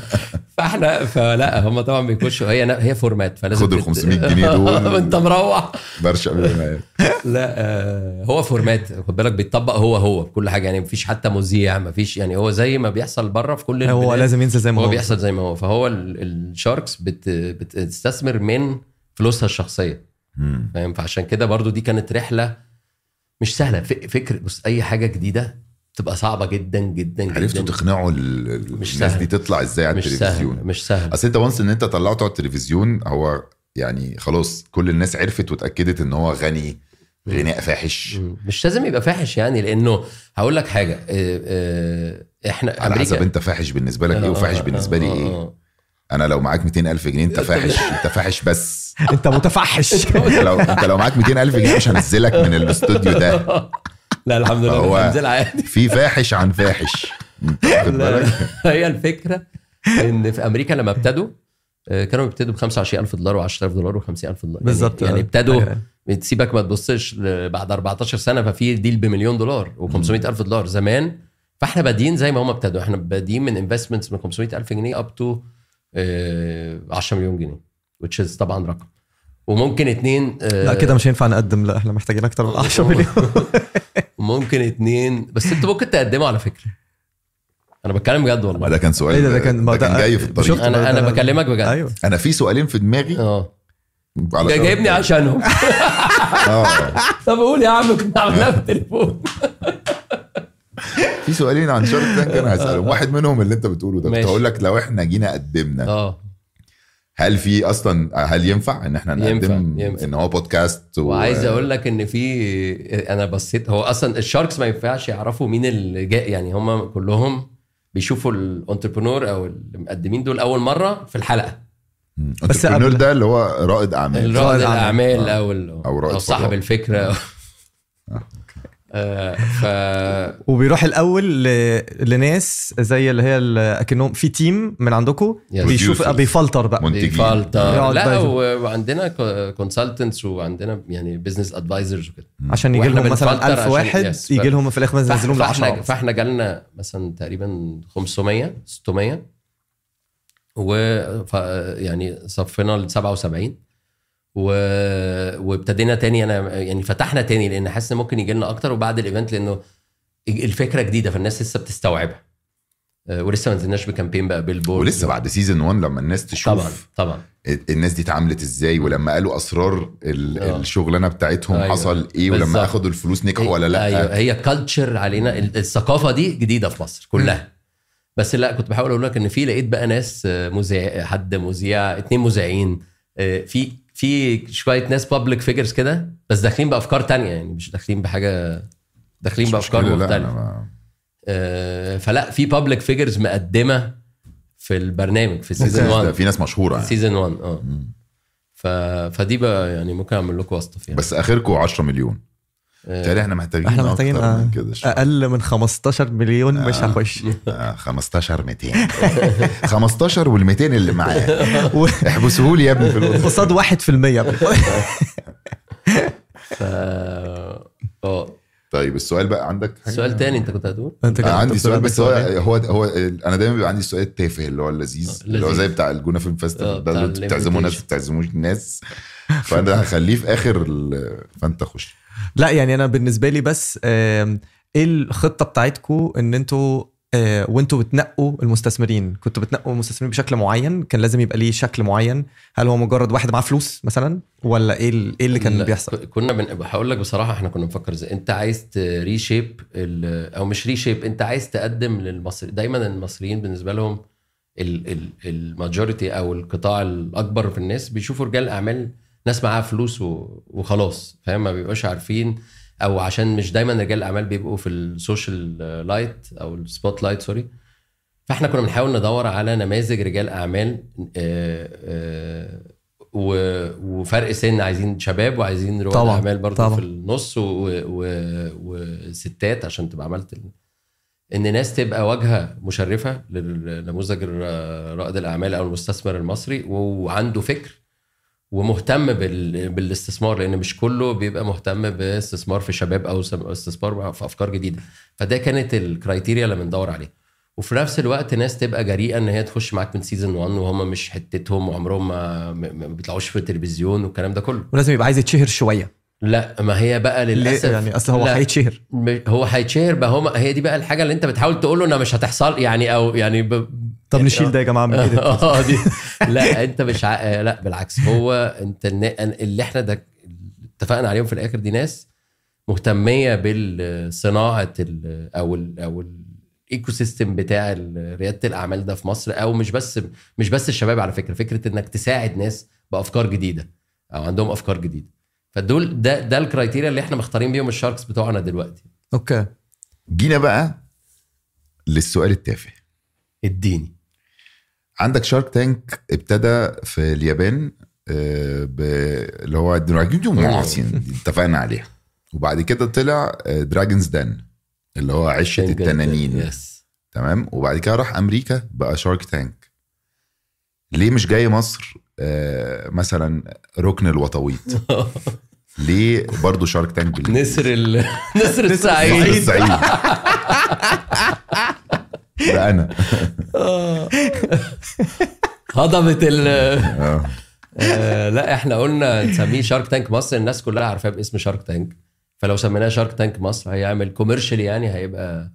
فاحنا فلا هم طبعا بيخشوا. هي هي format فلازم خد ال تت- 500 جنيه دول. [LAUGHS] انت مروح. برشا لا آه، هو format خد بالك بيتطبق هو هو بكل حاجة. يعني مفيش حتى مذيع مفيش يعني هو زي ما بيحصل بره في كل هو لازم ينزل زي ما هو هو. بيحصل زي ما هو. فهو ال- ال sharks بت بتستثمر من فلوسها الشخصية. فاهم؟ فعشان كده برضو دي كانت رحلة مش سهلة. فكر بص أي حاجة جديدة تبقى صعبة جدا جدا عرفتوا جدا تقنعوا ال- ال- مش الناس سهل. دي تطلع إزاي على مش التلفزيون. سهل مش سهل. أصل أنت وانس إن أنت طلعته على التلفزيون هو يعني خلاص كل الناس عرفت واتأكدت إن هو غني غناء فاحش. مش لازم يبقى فاحش يعني لأنه هقول لك حاجة آه، آه، إحنا على حسب أنت فاحش بالنسبة لك إيه وفاحش آه، بالنسبة لي إيه. أنا لو معاك 200000 جنيه أنت فاحش أنت فاحش بس. أنت متفحش. أنت لو أنت لو معاك 200000 جنيه مش هنزلك من الاستوديو ده. [LAUGHS] لا الحمد لله هو- هنزل عادي. في فاحش عن فاحش. [LAUGHS] هي الفكرة إن في أمريكا لما ابتدوا آه، كانوا بيبتدوا ب 25000 دولار و10000 دولار و50000 دولار. يعني- بالظبط. يعني ابتدوا حاجة- تسيبك ما تبصش بعد 14 سنة ففي ديل بمليون دولار و500 ألف دولار زمان. فإحنا بادئين زي ما هم ابتدوا. إحنا بادئين من investments من 500 ألف جنيه up to 10 مليون جنيه which is طبعا رقم. وممكن اتنين آه، لا كده مش هينفع نقدم. لا إحنا محتاجين أكتر من 10 [LAUGHS] مليون. [LAUGHS] ممكن اتنين بس أنتوا ممكن تقدموا على فكرة. أنا بتكلم بجد والله. ده كان سؤال إيه ده- ده كان- ده كان جاي في الطريق؟ أنا أنا بكلمك بجد. أيوه. أنا في سؤالين في دماغي. آه. على جاي- جايبني. عشانهم. آه. طب قول يا عم كنا عملناها في التليفون في سؤالين عن شارك تانك أنا هسألهم. واحد منهم اللي أنت بتقوله ده. كنت. هقول لك لو إحنا جينا قدمنا. آه. هل في أصلا هل ينفع إن إحنا ينفع- نقدم ينفع. إن هو بودكاست و... وعايز أقول لك إن في أنا بصيت هو أصلا ال sharks ما ينفعش يعرفوا مين اللي جاي يعني هم كلهم بيشوفوا ال entrepreneur أو المقدمين دول أول مرة في الحلقة بس قبل- ده اللي هو رائد أعمال رائد. الأعمال. أو ال- أو أو صاحب. الفكرة آه، ف [LAUGHS] وبيروح الأول ل... لناس زي اللي هي ال- أكنهم في team من عندكم Yes. بيشوف. بيفلتر بقى منتجين. بيفلتر لا و- وعندنا consultants وعندنا يعني business advisors وكده عشان يجي لهم مثلا بنفلتر 1000 عشان- واحد yes. يجي لهم في الآخر مثلا فإحنا- ينزلهم ل فاحنا 10 فاحنا جالنا مثلا تقريبا 500 600 و ف يعني صفينا ل 77 و... وابتدينا تاني. أنا يعني فتحنا تاني لأن حاسس إن ممكن يجي لنا أكتر وبعد ال event لأنه الفكرة جديدة فالناس لسه بتستوعبها. آه، ولسه ما نزلناش ب campaign بقى billboard ولسه بعد season 1 لما الناس تشوف طبعا طبعا. الناس دي اتعاملت إزاي ولما قالوا أسرار ال- آه. الشغلانة بتاعتهم أيوة. حصل إيه ولما بالظبط. أخدوا الفلوس نجحوا ولا لأ؟ أيوه. هي culture علينا ال- الثقافة دي جديدة في مصر كلها. بس لأ كنت بحاول أقول لك إن في لقيت بقى ناس آه، مذيع حد مذيع اتنين مذيعين في في شوية ناس public figures كده بس داخلين بأفكار تانية يعني مش داخلين بحاجة داخلين بأفكار مختلفة. آه، فلا في public figures مقدمة في البرنامج في season ده 1 في ناس مشهورة يعني. season 1 آه. ف... فدي بقى يعني ممكن أعمل لكم واسطه فيها بس آخركم 10 مليون. بالتالي إحنا محتاجين إحنا أكتر محتاجين من آه، كده شوية. أقل من 15 مليون مش هنخش آه، 15 200 15 وال 200 اللي معاه [LAUGHS] و- احبسوه لي يا ابني في الأوضة. قصاد 1% [LAUGHS] ف... آه. طيب السؤال بقى عندك حاجة؟ سؤال تاني انت كنت هتقول؟ انت أنا كده عندي كنت سؤال بس هو. هو هو أنا دايما بيبقى عندي السؤال التافه اللي هو اللذيذ آه، اللي هو. زي بتاع الجونة فيلم آه، فيستيفال ده اللي بتعزموا ناس. ما بتعزموش ناس. فأنا هخليه في آخر ال- فأنت خش. لا يعني أنا بالنسبة لي بس إيه الخطة بتاعتكم إن أنتوا آه، وانتوا بتنقوا المستثمرين؟ كنتوا بتنقوا المستثمرين بشكل معين؟ كان لازم يبقى ليه شكل معين؟ هل هو مجرد واحد معاه فلوس مثلا؟ ولا إيه إيه اللي كان بيحصل؟ كنا بن... هقول لك بصراحة إحنا كنا بنفكر إزاي. أنت عايز ت reshape ال... أو مش reshape أنت عايز تقدم للمصري دايما المصريين بالنسبة لهم ال majority أو القطاع الأكبر في الناس بيشوفوا رجال أعمال ناس معاها فلوس و... وخلاص فاهم؟ ما بيبقاش عارفين أو عشان مش دايما رجال الأعمال بيبقوا في ال social light أو ال spotlight sorry فإحنا كنا بنحاول ندور على نماذج رجال أعمال آه، آه، وفرق سن عايزين شباب وعايزين رواد أعمال برضه طبعاً. في النص وستات عشان تبقى عملت إن ناس تبقى واجهة مشرفة لنموذج رائد الأعمال أو المستثمر المصري وعنده فكر. ومهتم بال... بالاستثمار لأن مش كله بيبقى مهتم باستثمار في شباب أو استثمار في أفكار جديدة. فده كانت ال criteria اللي بندور عليها. وفي نفس الوقت ناس تبقى جريئة إن هي تخش معاك من season 1 وهم مش حتتهم وعمرهم ما بيطلعوش في التلفزيون والكلام ده كله. ولازم يبقى عايز يتشهر شوية. لا ما هي بقى ليه؟ للأسف يعني أصل هو. هيتشهر هو هيتشهر بقى هم هي دي بقى الحاجة اللي أنت بتحاول تقول له إنها مش هتحصل يعني أو يعني ب... طب يعني نشيل ده يا جماعة من [LAUGHS] آه دي. لا أنت مش ع... آه، لا بالعكس هو أنت اللي إحنا ده اتفقنا عليهم في الآخر دي ناس مهتمية بالصناعة ال... أو ال... أو ال ecosystem بتاع ريادة الأعمال ده في مصر أو مش بس مش بس الشباب على فكرة فكرة إنك تساعد ناس بأفكار جديدة أو عندهم أفكار جديدة. فدول ده ده ال criteria اللي إحنا مختارين بيهم ال sharks بتوعنا دلوقتي. okay. جينا بقى للسؤال التافه. اديني. عندك شارك تانك ابتدى في اليابان آه، ب- اللي هو money اتفقنا عليها. وبعد كده طلع Dragons' Den اللي هو عشة التنانين. تمام؟ وبعد كده راح أمريكا بقى شارك تانك. ليه مش جاي مصر؟ آه، مثلا ركن الوطويط [LAUGHS] ليه برضو شارك تانك؟ نسر ال... [LAUGHS] نسر نسر السعيد السعيد [LAUGHS] ده أنا. هضمت ال آه. آه، لا إحنا قلنا نسميه شارك تانك مصر. الناس كلها عارفاه باسم شارك تانك. فلو سميناه شارك تانك مصر هيعمل كوميرشال يعني هيبقى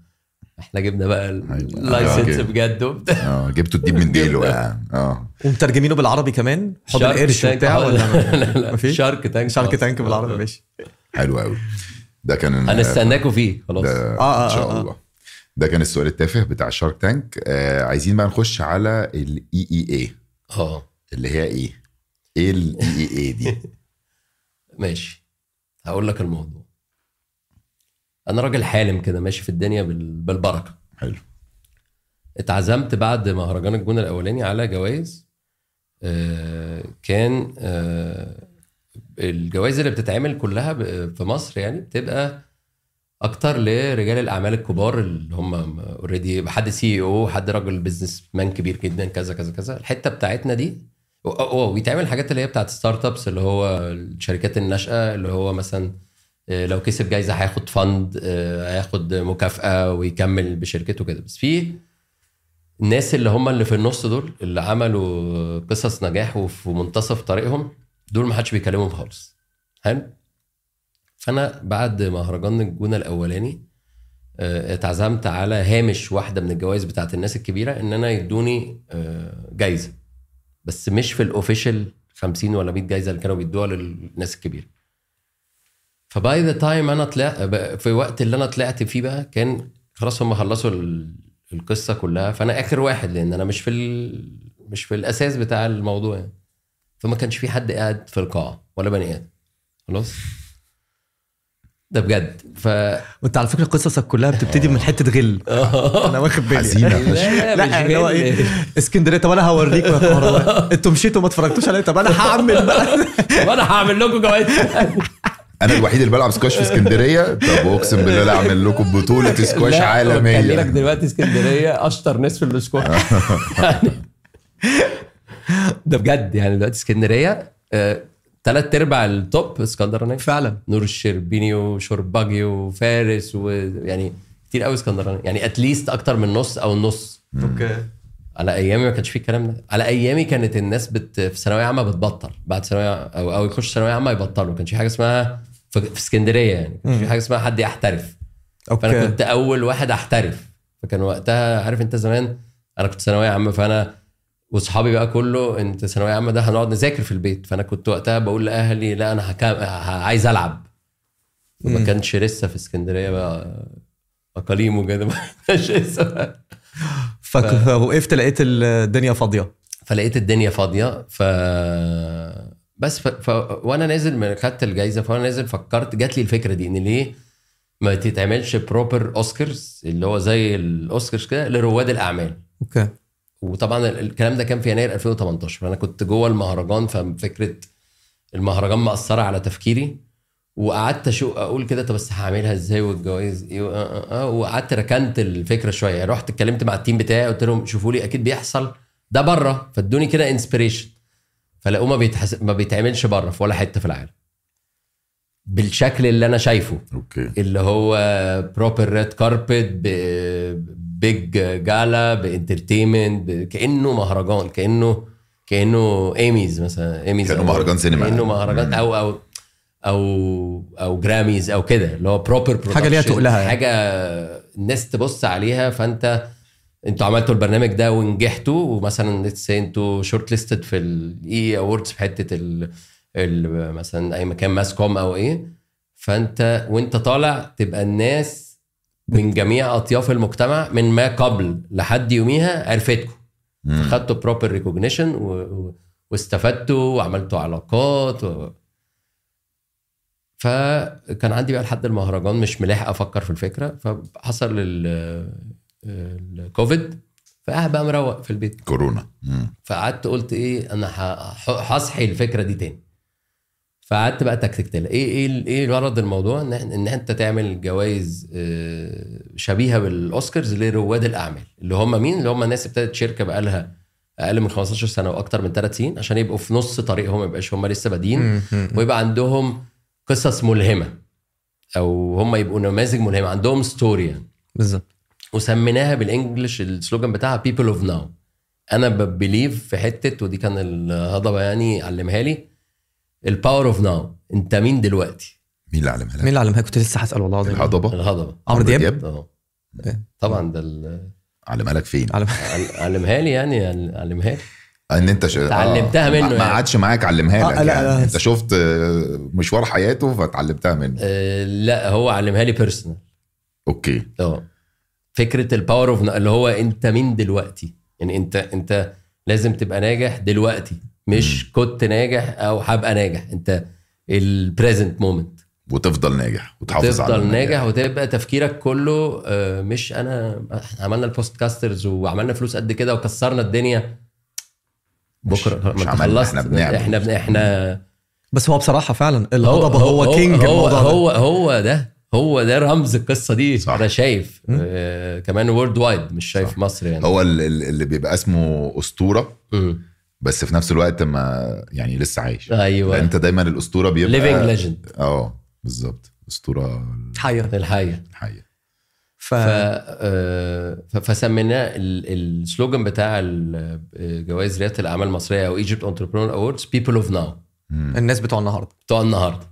إحنا جبنا بقى أيوة. اللايسنس أوكي. بجد وبتاع [LAUGHS] آه جبتوا الديب من ديله يعني آه ومترجمينه بالعربي كمان حوض القرش. وبتاع ولا [LAUGHS] لا لا مفيش؟ شارك تانك شارك. تانك بالعربي ماشي حلو قوي ده كان هنستناكوا فيه خلاص ده آه، إن شاء آه، آه. الله ده كان السؤال التافه بتاع Shark Tank آه عايزين بقى نخش على ال EEA آه اللي هي إيه؟ إيه ال EEA دي؟ [LAUGHS] ماشي هقول لك الموضوع أنا راجل حالم كده ماشي في الدنيا بال- بالبركة. حلو. اتعزمت بعد مهرجان الجونه الاولاني على جوائز آه، كان آه، الجوائز اللي بتتعمل كلها في مصر يعني بتبقى أكتر لرجال الاعمال الكبار اللي هم already حد CEO حد راجل businessman كبير جدا كذا كذا كذا. الحتة بتاعتنا دي ويتعمل الحاجات اللي هي بتاعت startups اللي هو الشركات الناشئة اللي هو مثلا لو كسب جايزة هياخد fund آه، هياخد مكافأة ويكمل بشركته كده. بس في الناس اللي هم اللي في النص دول اللي عملوا قصص نجاح وفي منتصف طريقهم دول ما حدش بيكلمهم خالص. حلو؟ فانا بعد مهرجان الجونة الأولاني آه، اتعزمت على هامش واحدة من الجوائز بتاعت الناس الكبيرة إن أنا يدوني آه، جايزة. بس مش في ال official 50 ولا 100 جايزة اللي كانوا بيدوها للناس الكبيرة. ف by the time أنا طلعت في الوقت اللي أنا طلعت فيه بقى كان خلاص هم خلصوا ال- القصة كلها. فأنا آخر واحد لأن أنا مش في ال... مش في الأساس بتاع الموضوع. يعني فما كانش في حد قاعد في القاعة ولا بني آدم. خلاص؟ ده بجد. ف وأنت على فكرة قصصك كلها بتبتدي من حتة غل. [LAUGHS] أنا واخد بالي. حزينة. [LAUGHS] لا لا يعني هو. إيه؟ اسكندرية طب أنا هوريك يا كهرباء. [LAUGHS] أنتوا مشيتوا ما اتفرجتوش عليا؟ طب أنا هعمل بقى. طب أنا هعمل لكم جوائز. أنا الوحيد اللي بلعب سكواش في اسكندرية. طب أقسم بالله لا أعمل لكم بطولة سكواش [LAUGHS] لا، بكلمك عالمية. دلوقتي اسكندرية أشطر ناس في الاسكواش يعني [LAUGHS] ده بجد يعني دلوقتي اسكندرية ثلاث أرباع ال top اسكندرانيه فعلا. نور الشربيني وشرباجي وفارس ويعني كتير قوي اسكندرانيه يعني at least أكتر من نص أو النص okay. على أيامي ما كانش فيه الكلام ده. على أيامي كانت الناس بت في ثانوية عامة بتبطل. بعد ثانوية أو أو يخش ثانوية عامة يبطلوا. ما كانش في حاجة اسمها في اسكندرية يعني. كانش في حاجة اسمها حد يحترف. فأنا أوكي. كنت أول واحد أحترف. فكان وقتها عارف أنت زمان أنا كنت ثانوية عامة فأنا وأصحابي بقى كله أنت ثانوية عامة ده هنقعد نذاكر في البيت. فأنا كنت وقتها بقول لأهلي لا أنا هكام... ه- عايز ألعب. ما كانش لسه في اسكندرية بقى أقاليم وكده. [LAUGHS] ما كانش لسه فوقفت لقيت الدنيا فاضية. فلقيت الدنيا فاضية. ف بس ف... ف... وأنا نازل من خدت الجايزة فانا نازل فكرت جات لي الفكرة دي إن ليه ما تتعملش proper Oscars اللي هو زي الأوسكارز كده لرواد الأعمال. okay. وطبعا ال- الكلام ده كان في يناير 2018 فأنا كنت جوه المهرجان ففكرة المهرجان مأثرة على تفكيري. وقعدت أشوف أقول كده طب بس هعملها إزاي؟ والجوائز إيه؟ آه آه آه وقعدت ركنت الفكرة شوية. رحت اتكلمت مع ال team بتاعي قلت لهم شوفوا لي أكيد بيحصل. ده بره فادوني كده inspiration فلقوه ما بيتحس... ما بيتعملش بره في ولا حتة في العالم بالشكل اللي أنا شايفه okay اللي هو proper red carpet big gala ب entertainment كأنه مهرجان كأنه كأنه ايميز مثلا ايميز كأنه أو- مهرجان سينما. كأنه مهرجان أو أو أو أو Grammys أو كده اللي هو proper حاجة ليها تقلها يعني. حاجة الناس تبص عليها فأنت أنتوا عملتوا البرنامج ده ونجحتوا ومثلا say أنتوا shortlisted في ال EE Awards في حتة ال ال- مثلا أي مكان mass comm أو إيه. فأنت وأنت طالع تبقى الناس من جميع أطياف المجتمع من ما قبل لحد يوميها عرفتكم فخدتوا proper recognition واستفدتوا وعملتوا علاقات و... فكان عندي بقى لحد المهرجان مش ملاحق أفكر في الفكرة فحصل الكوفيد فقاعد بقى مروق في البيت. كورونا. مم. فقعدت قلت إيه أنا هصحي الفكرة دي تاني. فقعدت بقى تكتكت لها إيه إيه إيه غرض الموضوع؟ إن إن إنت تعمل جوائز آه، شبيهة بالأوسكارز لرواد الأعمال اللي هم مين؟ اللي هم الناس ابتدت شركة بقى لها أقل من 15 سنة وأكتر من 3 سنين عشان يبقوا في نص طريقهم ما يبقاش هم لسه بادئين. ويبقى عندهم قصص ملهمة أو هم يبقوا نماذج ملهمة عندهم story يعني. بالظبط. وسميناها بال English ال slogan بتاعها People of Now أنا ب believe في حتة ودي كان الهضبة يعني علمها لي ال power of now أنت مين دلوقتي؟ مين اللي علمها مين لك؟ اللي علمها كنت لسه هسأل والله العظيم. الهضبة. الهضبة. عمرو دياب؟ أه. طبعا ده ال- علمها لك فين؟ علمها لي يعني عل- علمها لي. إن أنت ش... اتعلمتها منه ما- ما يعني. قعدش معاك علمها آه، لك لا، يعني. لا. أنت شفت آه، مشوار حياته فتعلمتها منه. آه، لا هو علمها لي personal okay. أه. فكرة ال power of اللي هو انت مين دلوقتي يعني انت انت لازم تبقى ناجح دلوقتي مش كنت ناجح أو هبقى ناجح انت ال present moment وتفضل ناجح وتحافظ على تفضل النجاح. ناجح وتبقى تفكيرك كله آه، مش انا إحنا عملنا ال podcasters وعملنا فلوس قد كده وكسرنا الدنيا مش- بكرة مش ما عملنا، خلصت إحنا بنعمل. إحنا بن- إحنا بس هو بصراحة فعلا الهضبة هو, هو king هو الموضوع ده. هو هو ده هو ده رمز القصة دي صح. أنا شايف آه كمان worldwide مش شايف مصر يعني. هو ال- ال- اللي بيبقى اسمه أسطورة. بس في نفس الوقت ما يعني لسه عايش. أيوه. أنت دايما الأسطورة بيبقى living legend آه بالظبط. أسطورة حيره الحقيقة الحقيقة ف... ف... آه، فسميناه ال- ال slogan بتاع ال- جوائز رياده الأعمال المصرية أو Egypt Entrepreneur Awards People of Now الناس بتوع النهارده. بتوع النهارده.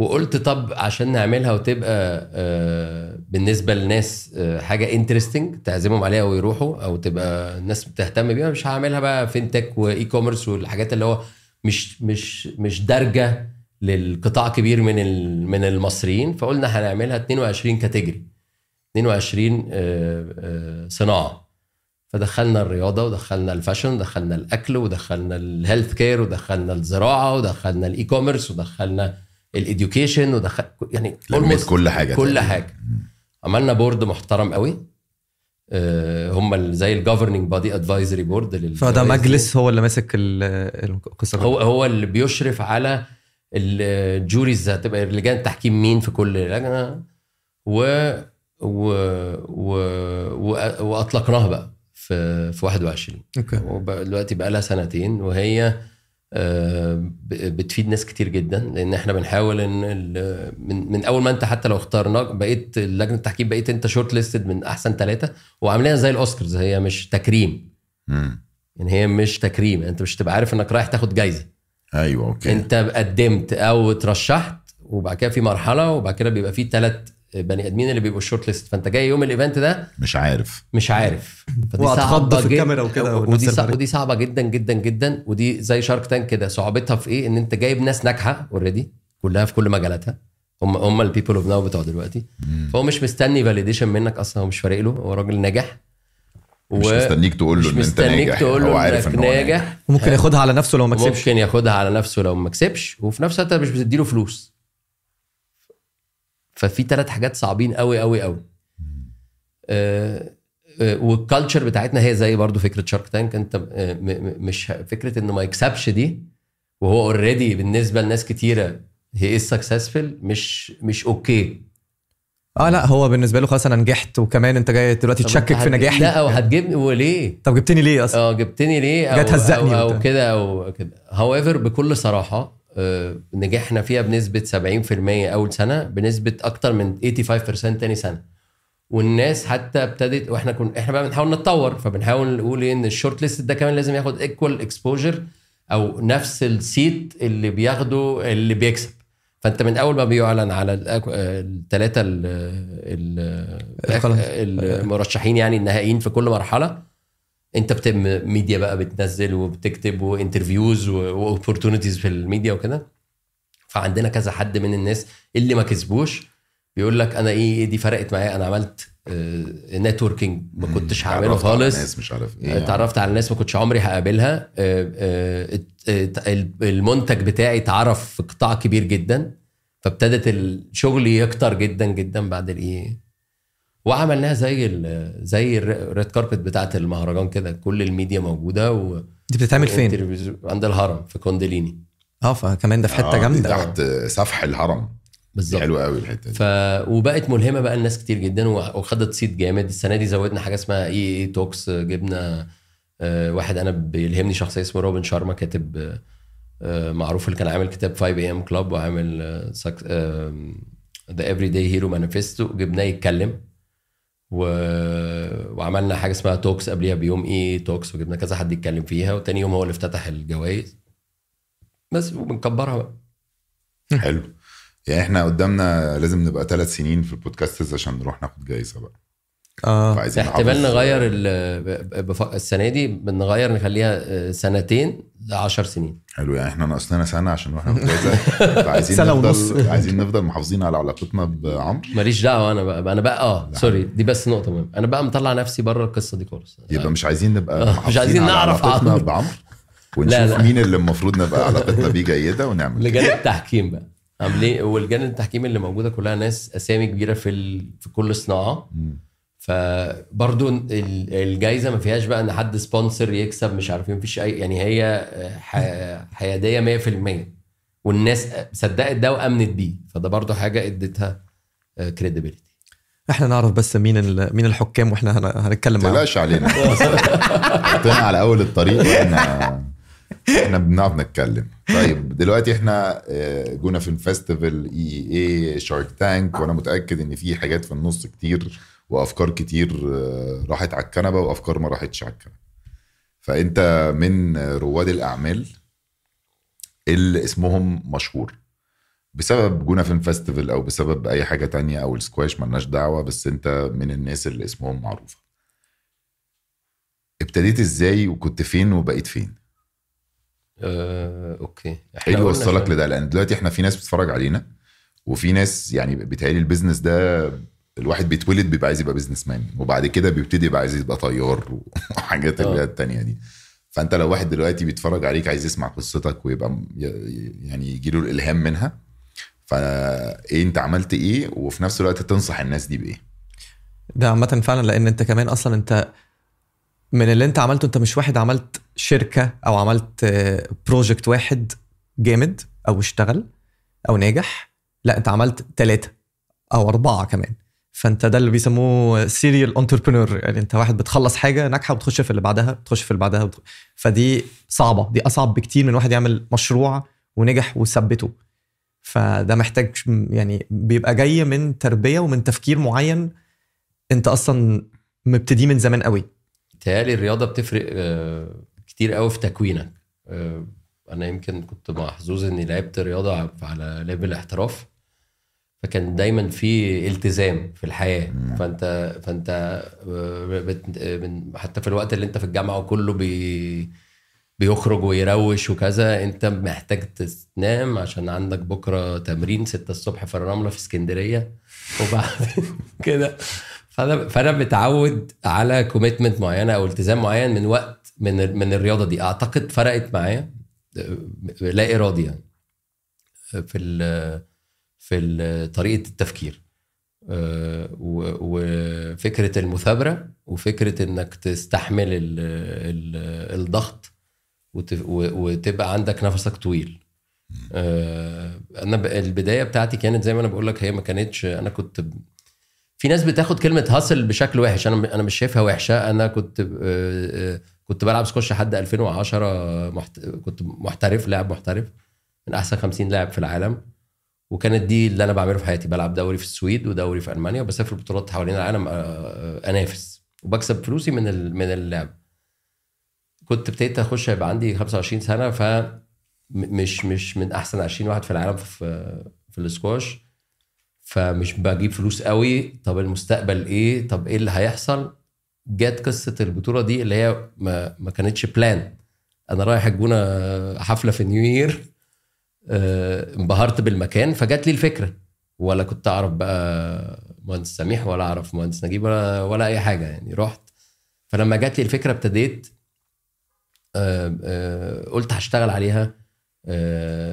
وقلت طب عشان نعملها وتبقى آه، بالنسبة للناس آه، حاجة interesting تعزمهم عليها ويروحوا أو تبقى الناس بتهتم بيها مش هعملها بقى fintech و e-commerce والحاجات اللي هو مش مش مش دارجة للقطاع كبير من من المصريين. فقلنا هنعملها 22 category 22 آه، آه، صناعة. فدخلنا الرياضة ودخلنا ال fashion ودخلنا الأكل ودخلنا ال healthcare ودخلنا الزراعة ودخلنا ال e-commerce ودخلنا ال education ودخل يعني لميت كل حاجة كل تقريباً. حاجة. عملنا board محترم قوي. آه، هم زي ال governing body advisory board فده مجلس هو اللي ماسك ال- القصة هو هو اللي بيشرف على ال juries هتبقى لجان التحكيم مين في كل لجنة. و و و, و وأطلقناها بقى في في 21 okay. دلوقتي بقى لها سنتين وهي آه، بتفيد ناس كتير جدا لأن إحنا بنحاول إن من, من أول ما أنت حتى لو اخترناك بقيت لجنة التحكيم بقيت أنت shortlisted من أحسن ثلاثة وعاملينها زي الأوسكارز هي مش تكريم. مم. يعني هي مش تكريم أنت مش تبقى عارف إنك رايح تاخد جايزة. أيوه okay. أنت قدمت أو ترشحت وبعد كده في مرحلة وبعد كده بيبقى في ثلاث بني ادمين اللي بيبقوا ال shortlist فانت جاي يوم ال event ده مش عارف. مش عارف. فدي وهتخض في الكاميرا وكده ودي صعب الحاجات. ودي صعبة جدا جدا جدا. ودي زي Shark Tank كده. صعوبتها في إيه؟ إن أنت جايب ناس ناجحة already كلها في كل مجالاتها. هم هم ال people of now بتوع دلوقتي. فهو مش مستني validation منك أصلا. هو مش فارق له. هو راجل ناجح. مش مستنيك تقول له مش إن أنت مستنيك ناجح. تقول هو له عارف إنك إن هو ناجح. وممكن ياخدها على نفسه لو ما كسبش. ممكن ياخدها على نفسه لو ما كسبش. وفي نفس الوقت مش بتديله فلوس. ففي ثلاث حاجات صعبين قوي قوي قوي. آه، آه، وال culture بتاعتنا هي زي برضو فكرة Shark Tank انت آه، مش فكرة انه ما يكسبش دي وهو already بالنسبة لناس كتيرة he is successful مش مش okay آه لا هو بالنسبة له خلاص أنا نجحت وكمان أنت جاي دلوقتي تشكك في نجاحي. لا وهتجيبني وليه؟ طب جبتني ليه أصلا؟ آه جبتني ليه؟ أو جاي تهزقني أو, أو. كده أو كده. however بكل صراحة آه، نجحنا فيها بنسبة 70% أول سنة بنسبة أكتر من 85% تاني سنة والناس حتى ابتدت وإحنا كنا إحنا بقى بنحاول نتطور فبنحاول نقول إيه إن ال shortlist ده كمان لازم ياخد equal exposure أو نفس الصيت اللي بياخده اللي بيكسب فأنت من أول ما بيعلن على الثلاثه. المرشحين يعني النهائيين في كل مرحلة انت بتم ميديا بقى بتنزل وبتكتب و interviews و opportunities في الميديا وكده. فعندنا كذا حد من الناس اللي ما كسبوش بيقول لك أنا إيه دي فرقت معايا أنا عملت networking ما كنتش هعمله اتعرفت على خالص. ناس مش عارف إيه اتعرفت على ناس ما كنتش عمري هقابلها. آه، آه، المنتج بتاعي اتعرف في قطاع كبير جدا فابتدت الشغل يكتر جدا جدا بعد الإيه وعملناها زي ال زي ال red carpet بتاعت المهرجان كده. كل الميديا موجودة و دي بتتعمل فين؟ عند الهرم في Kundalini. آه فكمان ده في حتة آه، جامدة. تحت سفح الهرم. بالظبط. حلوة قوي الحتة دي. ف وبقت ملهمة بقى لناس كتير جدا وخدت صيت جامد. السنة دي زودنا حاجة اسمها EE Talks جبنا آه، واحد أنا بيلهمني شخصية اسمه روبن شارما كاتب آه، آه، معروف اللي كان عامل كتاب 5 AM Club وعامل The Everyday Hero Manifesto جبناه يتكلم. و... وعملنا حاجة اسمها Talks قبليها بيوم إيه Talks وجبنا كذا حد يتكلم فيها وتاني يوم هو اللي افتتح الجوائز. بس وبنكبرها بقى. حلو. يعني إحنا قدامنا لازم نبقى ثلاث سنين في البودكاست عشان نروح ناخد جايزة بقى. آه. احتمال نغير بف- السنة دي بنغير نخليها آه، سنتين ل 10 سنين. حلو يعني إحنا ناقص لنا سنة عشان نروح [LAUGHS] فعايزين سنة نفضل ونص. عايزين نفضل محافظين على علاقتنا بعمرو. ماليش دعوة أنا بقى أنا بقى آه سوري دي بس نقطة مهمة. أنا بقى مطلع نفسي بره القصة دي خالص. يبقى مش عايزين نبقى آه، [LAUGHS] مش محافظين عايزين على نعرف علاقتنا عمرو. بعمرو. [LAUGHS] ونشوف لا، لا. مين اللي المفروض نبقى علاقتنا بيه جيدة ونعمل كده. لجان التحكيم بقى. عاملين والجان التحكيم اللي موجودة كلها ناس أسامي كبيرة في ال... في كل صناعة. فبرضو ال- الجايزة ما فيهاش بقى إن حد sponsor يكسب مش عارف مفيش أي يعني هي ح- حيادية 100% والناس صدقت ده وأمنت بيه. فده برضو حاجة اديتها credibility إحنا نعرف بس مين ال- مين الحكام وإحنا هن- هنتكلم ما معاهم. تقلقش علينا. حطينا على أول الطريق وإحنا إحنا بنعرف نتكلم. طيب دلوقتي إحنا آه، Gouna Film Festival EE Shark Tank وأنا متأكد إن في حاجات في النص كتير وأفكار كتير آه، راحت على الكنبة وأفكار ما راحتش على الكنبة. فأنت من رواد الأعمال اللي اسمهم مشهور. بسبب Gouna Film Festival أو بسبب أي حاجة تانية أو السكواش ملناش دعوة بس أنت من الناس اللي اسمهم معروفة. ابتديت إزاي وكنت فين وبقيت فين؟ آه، okay. إيه اللي وصلك. لده لأن دلوقتي إحنا في ناس بتتفرج علينا وفي ناس يعني بيتهيألي ال business ده الواحد بيتولد بيبقى عايز يبقى businessman وبعد كده بيبتدي يبقى عايز يبقى طيار [LAUGHS] وحاجات اللي هي آه. التانية دي. فأنت لو واحد دلوقتي بيتفرج عليك عايز يسمع قصتك ويبقى يعني يجي له الإلهام منها فايه أنت عملت إيه؟ وفي نفس الوقت تنصح الناس دي بإيه؟ ده عامة فعلا لأن أنت كمان أصلا أنت من اللي أنت عملته أنت مش واحد عملت شركة أو عملت project واحد جامد أو اشتغل أو ناجح لا أنت عملت ثلاثة أو أربعة كمان. فانت ده اللي بيسموه serial entrepreneur يعني انت واحد بتخلص حاجة ناجحة وبتخش في اللي بعدها بتخش في اللي بعدها وبتخ... فدي صعبة دي أصعب بكتير من واحد يعمل مشروع ونجح وثبته. فده محتاج يعني بيبقى جاي من تربية ومن تفكير معين انت أصلا مبتدي من زمان قوي. بتهيألي الرياضة بتفرق آه، كتير قوي في تكوينك. آه، أنا يمكن كنت محظوظ إني لعبت رياضة على level احتراف. فكان دايما في التزام في الحياة. فأنت فأنت آه، آه، حتى في الوقت اللي أنت في الجامعة وكله بي بيخرج ويروش وكذا أنت محتاج تنام عشان عندك بكرة تمرين 6 الصبح في الرملة في اسكندرية. [LAUGHS] وبعدين كده فأنا فأنا متعود على كوميتمنت معينة أو التزام معين من وقت من من الرياضة دي. أعتقد فرقت معايا آه، لا ارادي يعني. في ال في طريقة التفكير. آه، وفكرة المثابرة وفكرة إنك تستحمل ال ال الضغط وتبقى عندك نفسك طويل. آه، أنا البداية بتاعتي كانت زي ما أنا بقول لك هي ما كانتش أنا كنت في ناس بتاخد كلمة هاسل بشكل وحش أنا أنا مش شايفها وحشة. أنا كنت آه، كنت بلعب سكوش لحد 2010 محت... كنت محترف لاعب محترف من أحسن 50 لاعب في العالم. وكانت دي اللي أنا بعمله في حياتي. بلعب دوري في السويد ودوري في ألمانيا وبسافر بطولات حوالين العالم آه، آه، أنافس. وبكسب فلوسي من من اللعب. كنت ابتديت أخش يبقى عندي 25 سنة ف مش مش من أحسن 20 واحد في العالم في في الاسكواش فمش بجيب فلوس قوي. طب المستقبل إيه؟ طب إيه اللي هيحصل؟ جت قصة البطولة دي اللي هي ما, ما كانتش plan أنا رايح الجونة حفلة في New Year. آه، انبهرت بالمكان فجات لي الفكرة. ولا كنت أعرف بقى مهندس سميح ولا أعرف مهندس نجيب ولا ولا أي حاجة يعني. رحت. فلما جات لي الفكرة ابتديت آه، آه، قلت هشتغل عليها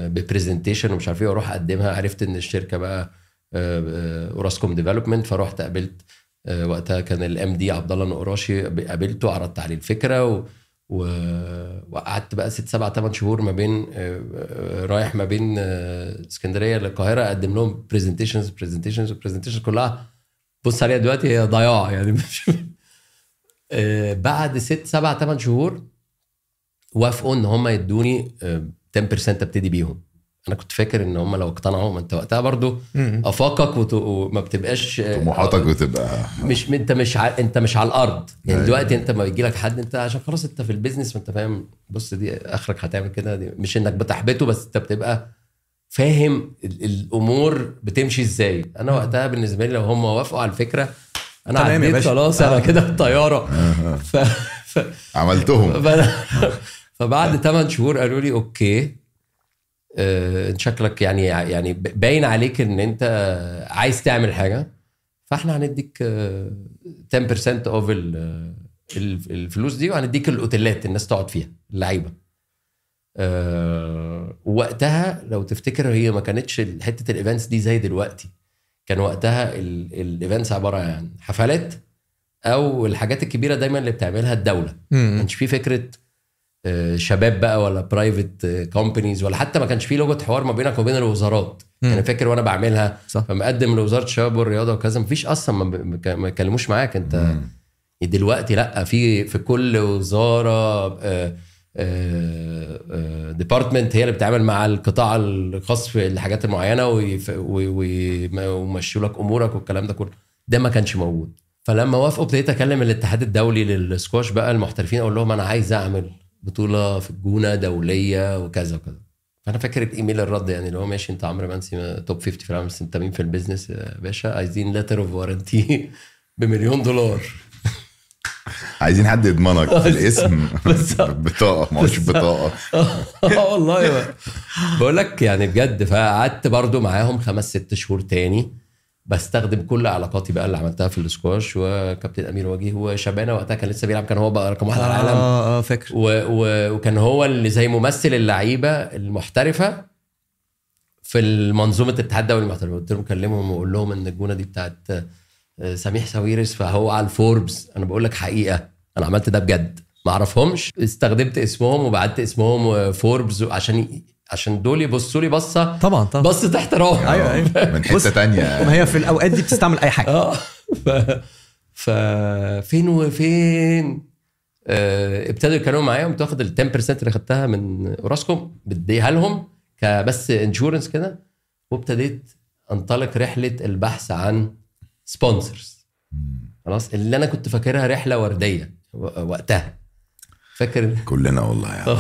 ب presentation ومش عارف إيه وأروح أقدمها. عرفت إن الشركة بقى أوراسكوم Development فرحت قابلت آه، وقتها كان ال MD عبد الله نقراشي قابلته عرضت عليه الفكرة. وقعدت بقى ست سبع ثمان شهور ما بين آه، آه، رايح ما بين آه، اسكندرية للقاهرة أقدم لهم presentations presentations presentations كلها. بص عليها دلوقتي هي ضياع [LAUGHS] يعني. مش بعد ست سبع ثمان شهور وافقوا إن هم يدوني آه، 10% أبتدي بيهم. أنا كنت فاكر إن هم لو اقتنعوا ما أنت وقتها برضو أفاقك وت- وما بتبقاش طموحاتك بتبقى مش أنت مش ع... أنت مش على الأرض. يعني أيوة. دلوقتي أنت ما يجي لك حد أنت عشان خلاص أنت في البيزنس وانت فاهم. بص دي آخرك هتعمل كده دي مش إنك بتحبطه بس أنت بتبقى فاهم ال- الأمور بتمشي إزاي. أنا وقتها بالنسبة لي لو هم وافقوا على الفكرة أنا تمام يا عديت باشا. خلاص أنا. كده في الطياره ف... ف... عملتهم. فبعد 8 شهور قالوا لي okay. انت شكلك يعني يعني باين عليك إن أنت عايز تعمل حاجة فإحنا هنديك آه، 10% of ال- ال- الفلوس دي وهنديك الأوتيلات الناس تقعد فيها اللعيبة. آه، ووقتها لو تفتكر هي ما كانتش حتة ال events دي زي دلوقتي. كان وقتها ال events عبارة عن حفلات أو الحاجات الكبيرة دايما اللي بتعملها الدولة. ما. كانش في فكرة آه، شباب بقى ولا private companies ولا حتى ما كانش في لغة حوار ما بينك وبين الوزارات مم. أنا فاكر وأنا بعملها صح. فمقدم لوزارة الشباب والرياضة وكذا مفيش أصلا ما يتكلموش معاك أنت مم. دلوقتي لأ في في كل وزارة department هي اللي بتتعامل مع القطاع الخاص في الحاجات المعينة ويمشوا لك أمورك والكلام ده كله ده ما كانش موجود فلما وافقوا ابتديت أكلم الاتحاد الدولي للسكواش بقى المحترفين أقول لهم أنا عايز أعمل بطولة في الجونة دولية وكذا وكذا. فأنا فاكر الإيميل الرد يعني اللي هو ماشي أنت عمرو منسي top 50 في العالم بس أنت مين في ال business يا باشا؟ عايزين letter of warranty بمليون دولار. [LAUGHS] عايزين حد يضمنك في الاسم. [LAUGHS] بطاقة ما هوش بطاقة. [LAUGHS] آه والله. بقول لك يعني بجد فقعدت برضو معاهم خمس ست شهور تاني. بستخدم كل علاقاتي بقى اللي عملتها في السكواش وكابتن أمير وجيه وشبانه وقتها كان لسه بيلعب كان هو بقى رقم واحد على العالم. آه آه فاكر. و و وكان هو اللي زي ممثل اللعيبة المحترفة في المنظومة الاتحاد الدولي المحترفه قلت لهم كلمهم واقول لهم إن الجونة دي بتاعت آه، سميح ساويرس فهو على الفوربس. أنا بقول لك حقيقة أنا عملت ده بجد. ما أعرفهمش. استخدمت اسمهم وبعت اسمهم فوربس عشان عشان دول يبصوا لي بصة طبعا طبعا. بصة احترام أيوه أيوه. [LAUGHS] من حتة تانية. ما هي في الأوقات دي بتستعمل أي حاجة. [LAUGHS] آه ف ف فين وفين؟ آه، ابتدوا يتكلموا معايا قمت واخد ال 10% اللي خدتها من أوراسكوم بديها لهم ك insurance كده وابتديت أنطلق رحلة البحث عن سبونسرز خلاص اللي أنا كنت فاكرها رحلة وردية وقتها. فاكر كلنا والله يا [LAUGHS]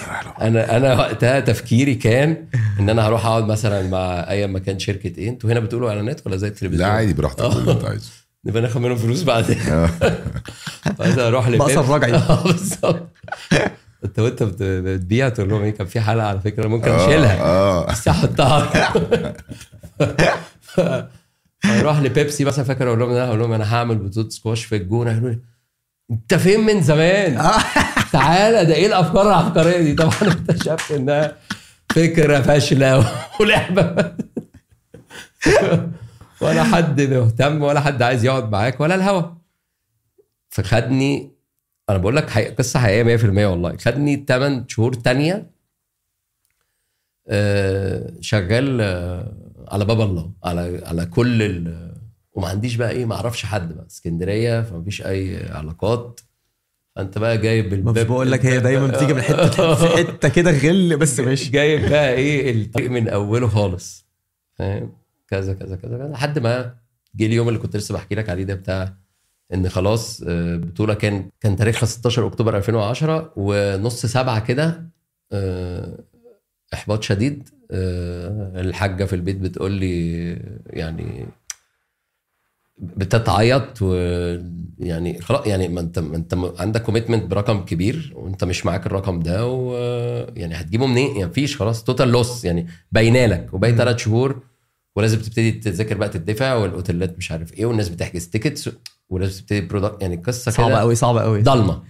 [LAUGHS] أنا أنا وقتها تفكيري كان إن أنا هروح أقعد مثلا مع أي مكان شركة إيه. أنتوا هنا بتقولوا إعلانات ولا زي التلفزيون؟ لا عادي براحتك اللي أنت عايزه. [LAUGHS] نبقى ناخد منهم فلوس بعدين. عايز أروح بقصر لبيبسي. رجعي. آه بالظبط. أنت وأنت بت- بتبيع تقول لهم إيه كان في حلقة على فكرة ممكن أشيلها. آه. بس أحطها. أروح لبيبسي مثلا فاكر أقول لهم ده أقول لهم أنا هعمل بطوله سكواش في الجونة. يقولوا لي انت فين من زمان؟ [LAUGHS] تعالى ده إيه الأفكار العبقرية دي؟ طبعا اكتشفت إنها فكرة فاشلة ولعبة [LAUGHS] ولا حد مهتم ولا حد عايز يقعد معاك ولا الهوا فخدني أنا بقول لك حقيقة قصة حقيقية 100% والله خدني 8 شهور تانية آه، شغال آه، على باب الله على على كل ال وما عنديش بقى إيه ما أعرفش حد بقى. اسكندرية فمفيش أي علاقات. فأنت بقى جايب الباب بقول لك هي دايما بتيجي من [LAUGHS] حتة في حتة كده غل بس ماشي. جايب بقى إيه الطريق من أوله خالص. فاهم؟ كذا كذا كذا كذا لحد ما جه اليوم اللي كنت لسه بحكي لك عليه ده بتاع إن خلاص آه، بطولة كان كان تاريخها 16 أكتوبر 2010 ونص سبعة كده آه، إحباط شديد. آه، الحاجة في البيت بتقول لي يعني بتتعيط ويعني خلاص يعني ما انت ما انت عندك commitment برقم كبير وانت مش معاك الرقم ده ويعني هتجيبه منين؟ يعني مفيش خلاص total loss يعني باينة لك وباقي ثلاث شهور ولازم تبتدي تذاكر بقى تدفع والأوتيلات مش عارف إيه والناس بتحجز tickets ولازم تبتدي product يعني قصة صعبة قوي صعبة قوي ضلمة.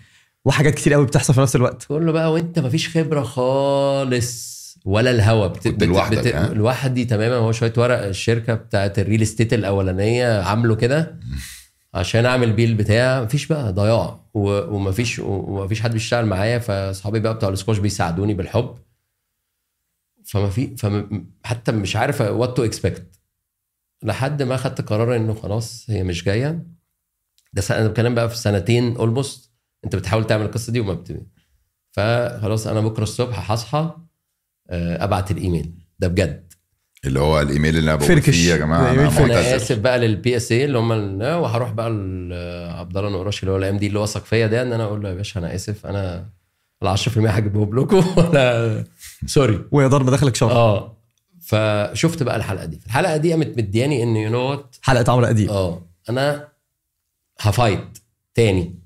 وحاجات كتير قوي بتحصل في نفس الوقت. تقول له بقى وانت مفيش خبرة خالص. ولا الهوا. بت... كنت لوحدك، ها؟ لوحدي تماما. هو شوية ورق الشركة بتاعت ال real estate الأولانية عامله كده عشان أعمل بيه البتاع. مفيش بقى ضياع و... ومفيش ومفيش حد بيشتغل معايا. فأصحابي بقى بتوع السكواش بيساعدوني بالحب. فما في فم... حتى مش عارف what to expect لحد ما خدت قرار إنه خلاص هي مش جاية. ده سنة- أنا بتكلم بقى في سنتين almost أنت بتحاول تعمل القصة دي وما بت... فخلاص أنا بكرة الصبح هصحى. أبعت الإيميل. ده بجد. اللي هو الإيميل اللي أنا بقول فركش. فيه يا جماعة أنا فركش. أنا معتذر آسف بقى لل PSA اللي هم ال- وهروح بقى ل- عبد الله نقراش اللي هو ال MD اللي وثق فيا ده إن أنا أقول له يا باشا أنا آسف أنا ال 10% هجيبهم لكم. [LAUGHS] ولا sorry. ويا ضرب دخلك شهر. آه. فشفت بقى الحلقة دي. الحلقة دي قامت مدياني إن you know حلقة عمرو أديب. آه. أنا هفايت تاني.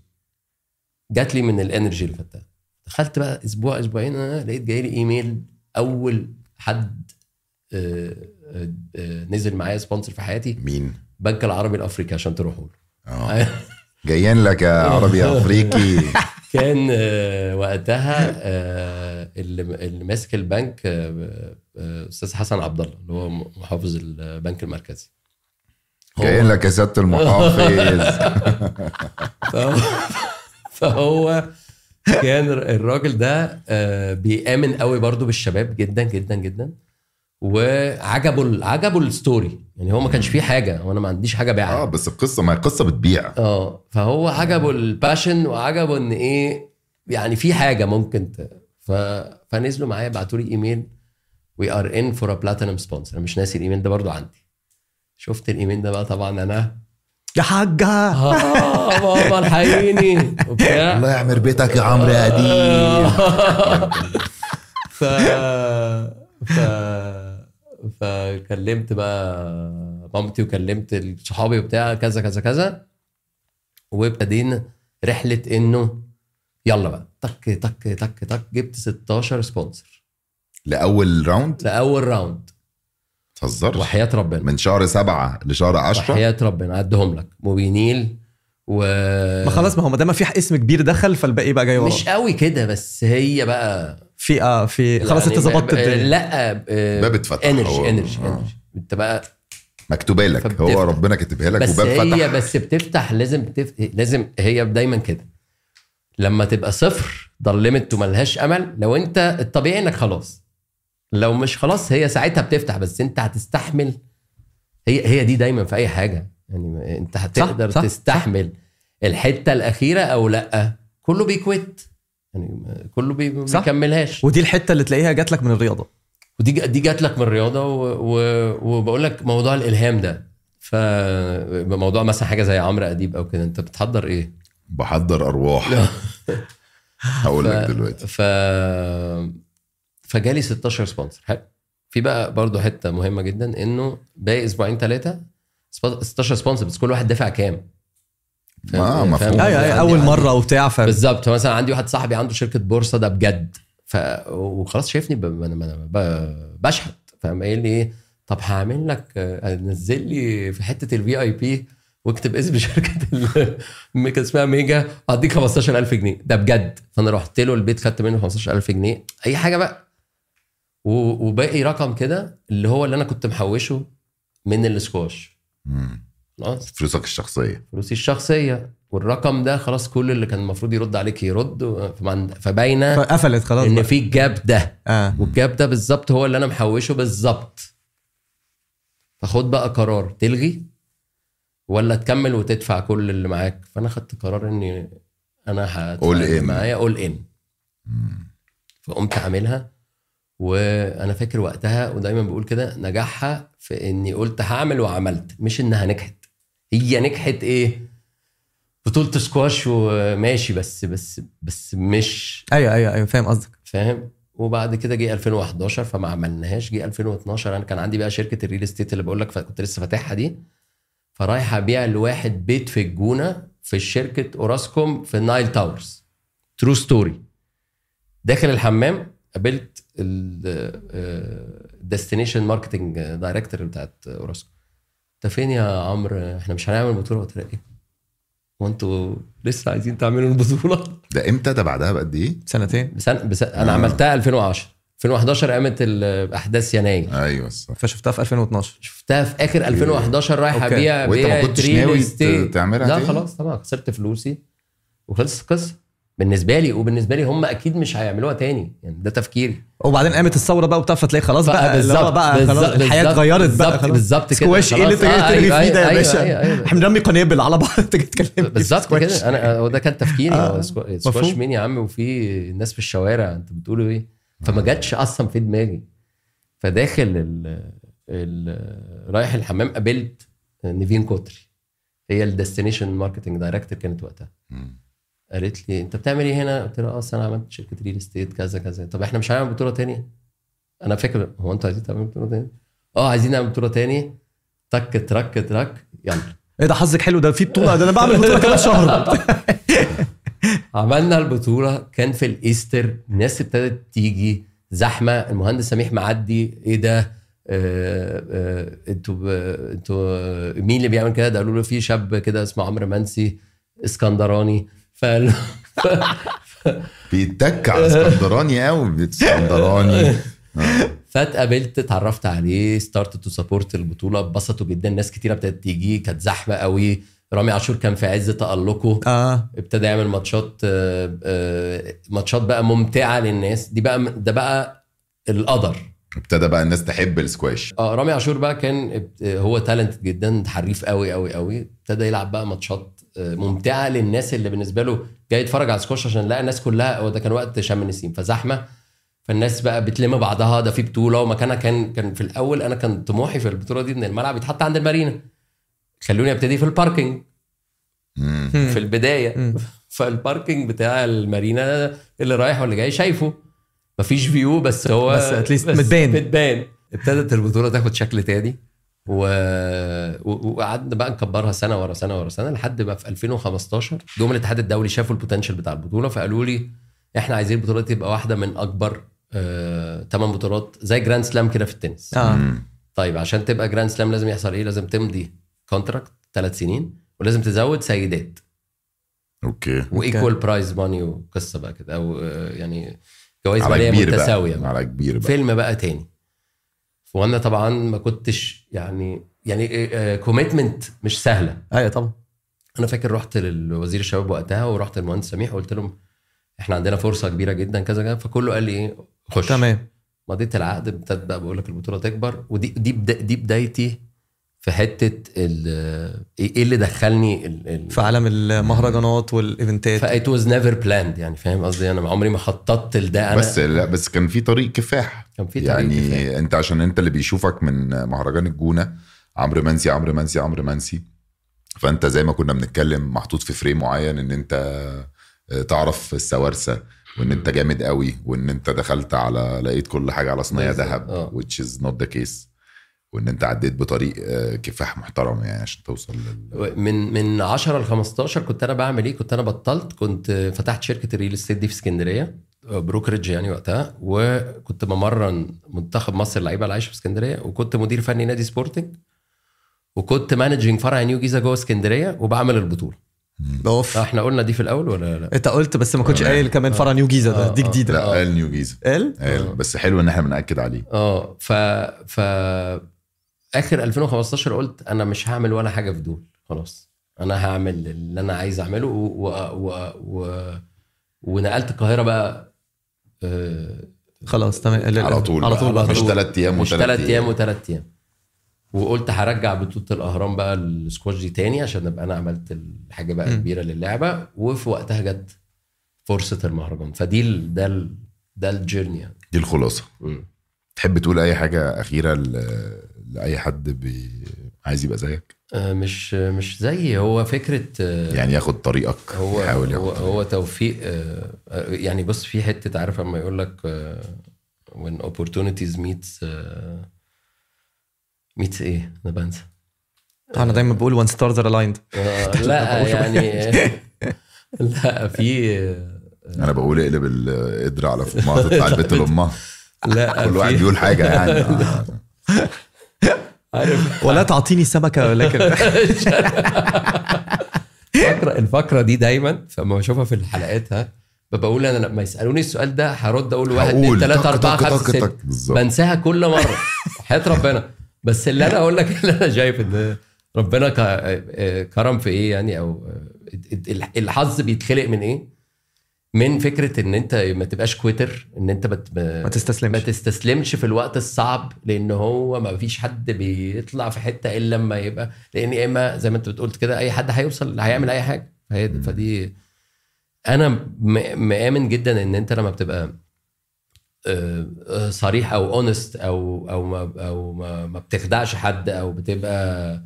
جات لي من ال energy اللي خدتها دخلت بقى أسبوع أسبوعين أنا لقيت جاي لي إيميل أول حد آه، آه، آه، نزل معايا sponsor في حياتي مين؟ بنك العربي الأفريقي عشان تروحوا له. [LAUGHS] جايين لك يا عربي أفريقي. [LAUGHS] كان وقتها اللي ماسك البنك أستاذ حسن عبد الله اللي هو محافظ البنك المركزي. جايين لك يا سياده المحافظ. [LAUGHS] فهو, فهو كان الراجل ده آه، بيآمن قوي برضو بالشباب جدا جدا جدا. وعجبه عجبه الستوري. يعني هو ما كانش فيه حاجة وأنا ما عنديش حاجة آه بيعها بس القصة ما القصة بتبيع. آه فهو عجبه ال passion وعجبه إن إيه يعني في حاجة ممكن ت... ف... فنزلوا معايا بعتوا لي ايميل we are in for a platinum sponsor مش ناسي الايميل ده برضو عندي. شفت الايميل ده بقى؟ طبعا أنا يا حاجة. آه بابا الحقيني. وبتاع الله يعمر بيتك يا عمرو يا قديم. ف ف فكلمت بقى مامتي وكلمت صحابي وبتاع كذا كذا كذا وابتدينا رحلة إنه يلا بقى. تك تك تك تك جبت 16 sponsor لأول round لأول round تهزرش وحياة ربنا. من شهر سبعة لشهر عشرة؟ وحياة ربنا عدهم لك. موبينيل و ما خلاص ما هو ما دام في اسم كبير دخل فالباقي بقى جاي وراه مش قوي كده بس هي بقى في آه في خلاص يعني أنت ظبطت ب- الدنيا. لا آه، باب اتفتح. energy energy آه. energy أنت بقى مكتوبة لك. فبتفتح. هو ربنا كاتبها لك بس وباب هي فتح. بس بتفتح لازم بتف... لازم هي دايما كده. لما تبقى صفر ضلمت وملهاش أمل. لو أنت الطبيعي إنك خلاص. لو مش خلاص هي ساعتها بتفتح بس انت هتستحمل هي هي دي دايما في أي حاجة يعني انت هتقدر صح، صح. تستحمل الحتة الأخيرة أو لأ كله بيكويت يعني كله بي... ما صح. بيكملهاش ودي الحتة اللي تلاقيها جات لك من الرياضة ودي دي جات لك من الرياضة. وبقول لك موضوع الإلهام ده فموضوع مثلا حاجة زي عمرو أديب أو كده أنت بتحضر إيه؟ بحضر أرواح [LAUGHS] هقول لك دلوقتي ف فجالي 16 sponsor حلو. في بقى برضو حتة مهمة جدا إنه باقي أسبوعين ثلاثة 16 sponsor بس كل واحد دافع كام؟ فاهم- فاهم؟ مفهوم. أيوه عندي- أيوه أول عندي- مرة وبتاع ف بالظبط. فمثلا عندي واحد صاحبي عنده شركة بورصة ده بجد. ف وخلاص شايفني ب... ب... بشحت. فقام قايل لي إيه؟ طب هعمل لك نزل لي في حتة ال VIP واكتب اسم [LAUGHS] شركة كان اسمها ميجا اديك 15000 جنيه. ده بجد. فأنا رحت له البيت خدت منه 15000 جنيه. أي حاجة بقى. وباقي رقم كده اللي هو اللي أنا كنت محوشه من السكواش. خلاص فلوسك الشخصية. فلوسي الشخصية. والرقم ده خلاص كل اللي كان المفروض يرد عليك يرد. فباينة فقفلت خلاص إن. في الجاب ده. آه. والجاب ده بالظبط هو اللي أنا محوشه بالظبط. فخد بقى قرار. تلغي ولا تكمل وتدفع كل اللي معاك؟ فأنا خدت قرار إني أنا هدفع. معايا اول ان فقمت عاملها. وأنا فاكر وقتها ودايما بقول كده نجاحها في إني قلت هعمل وعملت مش إنها نجحت. هي نجحت إيه؟ بطولة سكواش وماشي بس بس بس مش أيوه أيوه أيوه فاهم قصدك. فاهم؟ وبعد كده جه 2011 فما عملناهاش. جه 2012 أنا كان عندي بقى شركة ال real estate اللي بقول لك كنت لسه فاتحها دي. فرايح أبيع لواحد بيت في الجونة في شركة أوراسكوم في النايل تاورز true story داخل الحمام قابلت ال destination marketing director بتاعت اوراسكوم انت فين يا عمرو؟ إحنا مش هنعمل بطولة. قلت له إيه؟ وانتوا لسه عايزين تعملوا البطولة؟ ده إمتى؟ ده بعدها بقد إيه؟ سنتين. بسنة بس أنا عملتها 2010 2011 قامت الأحداث يناير. أيوه صح. فشفتها في 2012 شفتها في آخر 2011 رايح. ابيع وأنت ما بيع كنتش ناوي. تعملها لا؟ خلاص طبعا خسرت فلوسي وخلصت القصة. بالنسبة لي وبالنسبة لي هم أكيد مش هيعملوها تاني. يعني ده تفكيري. وبعدين قامت الثورة بقى وبتاع فتلاقي خلاص بقى بالظبط بقى خلاص الحياة اتغيرت بقى بالظبط خلاص. بالظبط كده سكواش إيه اللي. انت جاي آه، تجري أيوة، فيه ده يا أيوة، باشا. إحنا بنرمي قنابل على بعض انت جاي تتكلم بالظبط. كده. أنا هو ده كان تفكيري. آه، سكواش. مين يا عم؟ وفي الناس في الشوارع انت بتقولوا إيه؟ فما جاتش أصلا في دماغي. فداخل ال ال رايح الحمام قابلت نيفين كوتري. هي ال destination marketing director كانت وقتها. قالت لي أنت بتعمل إيه هنا؟ قلت لها آه أنا عملت شركة real estate كذا كذا. طب إحنا مش هنعمل بطولة تانية؟ أنا فاكر هو أنتوا عايزين تعملوا بطولة تانية؟ آه عايزين نعمل بطولة تانية. تك ترك ترك يلا. إيه ده حظك حلو ده في بطولة ده أنا بعمل بطولة كمان شهر. [LAUGHS] عملنا البطولة كان في ال Easter الناس ابتدت تيجي زحمة المهندس سميح معدي إيه ده؟ آه، آه، أنتوا أنتوا مين اللي بيعمل كده؟ ده قالوا له في شاب كده اسمه عمرو منسي اسكندراني. فقال بيتك على اسكندراني قوي اسكندراني. [LAUGHS] فاتقابلت اتعرفت عليه started to support البطولة اتبسطوا جدا. ناس كتيرة ابتدت تيجي كانت زحمة قوي. رامي عاشور كان في عز تألقه. آه. ابتدى يعمل ماتشات آه، آه، ماتشات بقى ممتعة للناس. دي بقى ده بقى القدر. ابتدى بقى الناس تحب السكواش. آه رامي عاشور بقى كان هو talent جدا حريف قوي قوي قوي. ابتدى يلعب بقى ماتشات آه، ممتعة للناس اللي بالنسبة له جاي يتفرج على السكواش عشان لقى الناس كلها هو ده كان وقت شم النسيم فزحمة. فالناس بقى بتلم بعضها ده في بطولة ومكانها كان كان في الأول أنا كان طموحي في البطولة دي ان الملعب يتحط عند المارينا. خلوني أبتدي في ال parking. في البداية. فال parking بتاع المارينا اللي رايح واللي جاي شايفه. مفيش view بس هو بس at least متبان. متبان. ابتدت البطولة تاخد شكل تاني. و... و- وقعدنا بقى نكبرها سنة ورا سنة ورا سنة لحد ما في 2015 جم الاتحاد الدولي شافوا ال potential بتاع البطولة فقالوا لي إحنا عايزين البطولة تبقى واحدة من أكبر ثمان بطولات زي Grand Slam كده في التنس. آه. مم. طيب عشان تبقى Grand Slam لازم يحصل إيه؟ لازم تمضي contract ثلاث سنين ولازم تزود سيدات. Okay. و equal prize money وقصة بقى كده أو آه، يعني جوائز مالية متساوية بقى. على كبير بقى. فيلم بقى تاني. وأنا طبعا ما كنتش يعني يعني commitment مش سهلة. أيوه طبعا. أنا فاكر رحت للوزير الشباب وقتها ورحت للمهندس سميح وقلت لهم إحنا عندنا فرصة كبيرة جدا كذا كذا فكله قال لي إيه خش. تمام. مضيت العقد ابتدت بقى بقول لك البطولة تكبر ودي دي دي بدايتي في حتة ال- إيه اللي دخلني ال- ال- في عالم المهرجانات وال events ات. that was never planned يعني فاهم قصدي؟ أنا عمري ما خططت لده. أنا بس لا بس كان في طريق كفاح. كان في طريق يعني كفاح. أنت عشان أنت اللي بيشوفك من مهرجان الجونة عمرو منسي عمرو منسي عمرو منسي. فأنت زي ما كنا بنتكلم محطوط في frame معين إن أنت آه، تعرف السوارسة وإن أنت جامد قوي وإن أنت دخلت على لقيت كل حاجة على صينيه ذهب آه. which is not the case. وإن أنت عديت بطريق آه، كفاح محترم يعني عشان توصل لل... من من 10 ل 15 كنت أنا بعمل إيه؟ كنت أنا بطلت كنت فتحت شركة ال real estate دي في اسكندرية brokerage يعني وقتها وكنت بمرن منتخب مصر اللعيبة اللي عايشة في اسكندرية وكنت مدير فني نادي سبورتنج وكنت managing فرع نيو جيزة جوه اسكندرية وبعمل البطولة. أوف. إحنا قلنا دي في الأول ولا لأ؟ أنت قلت بس ما كنتش قايل كمان فرع نيو جيزة ده دي آه، آه. جديدة. لا قال نيو جيزة. قال؟ قال بس حلو إن إحنا بنأكد عليه. آه ف ف آخر 2015 قلت أنا مش هعمل ولا حاجة في دول خلاص. أنا هعمل اللي أنا عايز أعمله و... و... و... و... ونقلت القاهرة بقى آه، خلاص تمام. على طول على طول بقى. بقى. مش ثلاث أيام مش وثلاث ثلاث أيام. وثلاث أيام. وقلت هرجع بطولة الأهرام بقى السكواش دي تاني عشان أبقى أنا عملت الحاجة بقى مم. كبيرة للعبة وفي وقتها جت فرصة المهرجان. فدي ال... ده ال... ده ال journey يعني. دي الخلاصة. مم. تحب تقول أي حاجة أخيرة ل... لأي حد بي... عايز يبقى زيك؟ آه، مش مش زي هو فكرة آه، يعني ياخد طريقك هو يحاول هو, ياخد هو توفيق آه، يعني بص في حتة عارف اما يقول لك when opportunities meets meets إيه؟ أنا بنسى. أنا دايما بقول stars are aligned آه، لا [LAUGHS] يعني [LAUGHS] لا في أنا بقول اقلب القدر على فماطه بتاع البيت [LAUGHS] لأمها. لا كل واحد بيقول حاجة يعني. عارف. ولا تعطيني سمكة ولكن الفقره الفقرة دي دايما فما بشوفها في الحلقات ها. بقول أنا لما يسألوني السؤال ده هرد أقول واحد اثنين ثلاثة أربعة خمسة ستة. بنساها كل مرة. حياه ربنا. بس اللي أنا أقول لك اللي أنا شايف إن ربنا ك- كرم في إيه يعني أو الحظ بيتخلق من إيه؟ من فكرة إن أنت ما تبقاش كويتر إن أنت بت ما ما تستسلمش. تستسلمش في الوقت الصعب لأن هو ما فيش حد بيطلع في حتة إلا لما يبقى لأن يا إما زي ما أنت بتقول كده أي حد هيوصل هيعمل أي حاجة. فدي أنا مآمن جدا إن أنت لما بتبقى آه، صريح أو honest أو أو ما أو ما, ما بتخدعش حد أو بتبقى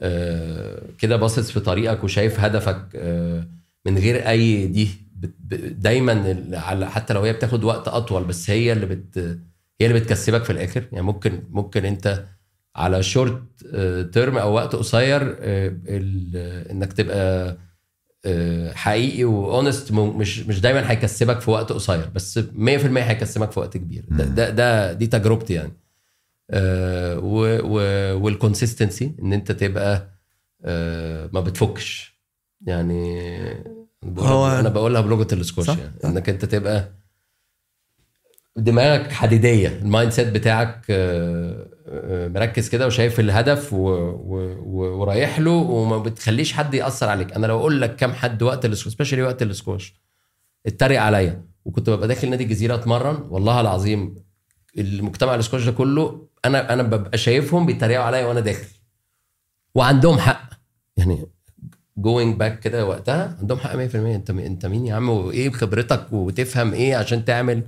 آه، كده باصص في طريقك وشايف هدفك آه، من غير أي دي دايما على- حتى لو هي بتاخد وقت أطول بس هي اللي بت هي اللي بتكسبك في الآخر. يعني ممكن ممكن أنت على short term أو وقت قصير آه، إنك تبقى آه، حقيقي و honest مش مش دايما هيكسبك في وقت قصير بس 100% هيكسبك في وقت كبير. ده ده, ده دي تجربتي يعني. آه، و- و- وال consistency إن أنت تبقى آه، ما بتفكش. يعني هو- أنا بقولها بلغة السكوش صح. يعني إنك أنت تبقى دماغك حديدية ال mindset بتاعك آه، آه، مركز كده وشايف الهدف و... و... ورايح له وما بتخليش حد يأثر عليك. أنا لو أقول لك كام حد وقت السكوش specially وقت السكوش اتريق عليا وكنت ببقى داخل نادي الجزيرة أتمرن والله العظيم المجتمع السكوش ده كله أنا أنا ببقى شايفهم بيتريقوا عليا وأنا داخل. وعندهم حق. يعني going back كده وقتها عندهم حق 100% انت انت مين يا عم؟ وايه خبرتك؟ وتفهم إيه عشان تعمل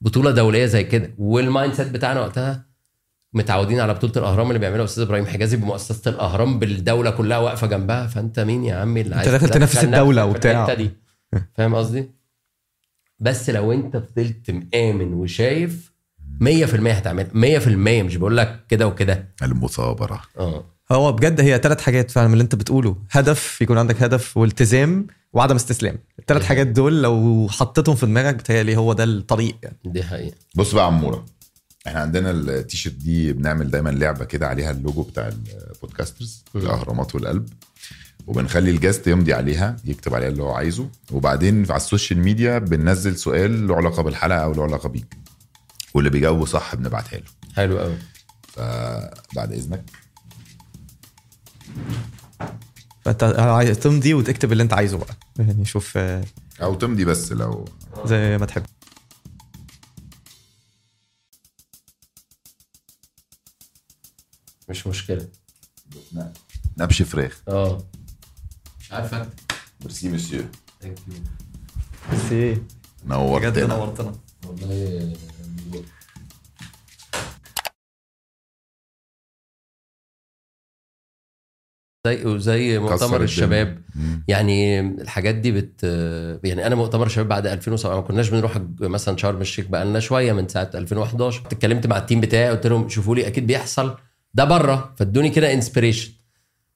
بطولة دولية زي كده؟ وال mindset بتاعنا وقتها متعودين على بطولة الأهرام اللي بيعملها أستاذ إبراهيم حجازي بمؤسسة الأهرام بالدولة كلها واقفة جنبها. فأنت مين يا عم اللي عايز داخل تنافس في وبتاع. دي؟ [LAUGHS] فاهم قصدي؟ بس لو أنت فضلت مآمن وشايف 100% هتعمل 100% مش بقول لك كده وكده. المثابرة. آه. هو بجد هي ثلاث حاجات فعلا من اللي انت بتقوله. هدف يكون عندك هدف والتزام وعدم استسلام. الثلاث حاجات دول لو حطيتهم في دماغك بتهيألي هو ده الطريق. يعني دي حقيقة. بص بقى يا عمورة إحنا عندنا التيشيرت دي بنعمل دايما لعبة كده عليها اللوجو بتاع البودكاسترز الأهرامات والقلب. وبنخلي ال guest يمضي عليها يكتب عليها اللي هو عايزه. وبعدين على ال social media بننزل سؤال له علاقة بالحلقة أو له علاقة بيك. واللي بيجاوبه صح بنبعتها له. حلو قوي فبعد إذنك. فانت تمضي وتكتب اللي انت عايزه بقى. يعني شوف آه، أو تمضي بس لو زي ما تحب. مش مشكلة. نبش فراخ. آه. مش عارف أكتب. ميرسي مسيو ثانك يو بس إيه؟ بجد نورتنا نورتنا. والله زي وزي مؤتمر. الشباب مم. يعني الحاجات دي بت يعني أنا مؤتمر الشباب بعد 2007 ما كناش بنروح مثلا شرم الشيخ بقى لنا شوية من ساعة 2011 اتكلمت مع التيم بتاعي قلت لهم شوفوا لي أكيد بيحصل ده برة فادوني كده inspiration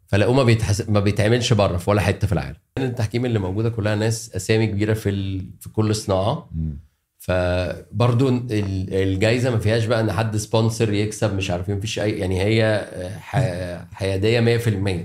فلاقوه ما بيتحس... ما بيتعملش برة في ولا حتة في العالم التحكيم اللي موجودة كلها ناس أسامي كبيرة في ال... في كل صناعة. فبرضو ال- الجايزة ما فيهاش بقى إن حد sponsor يكسب مش عارف مفيش أي يعني هي ح- حيادية 100%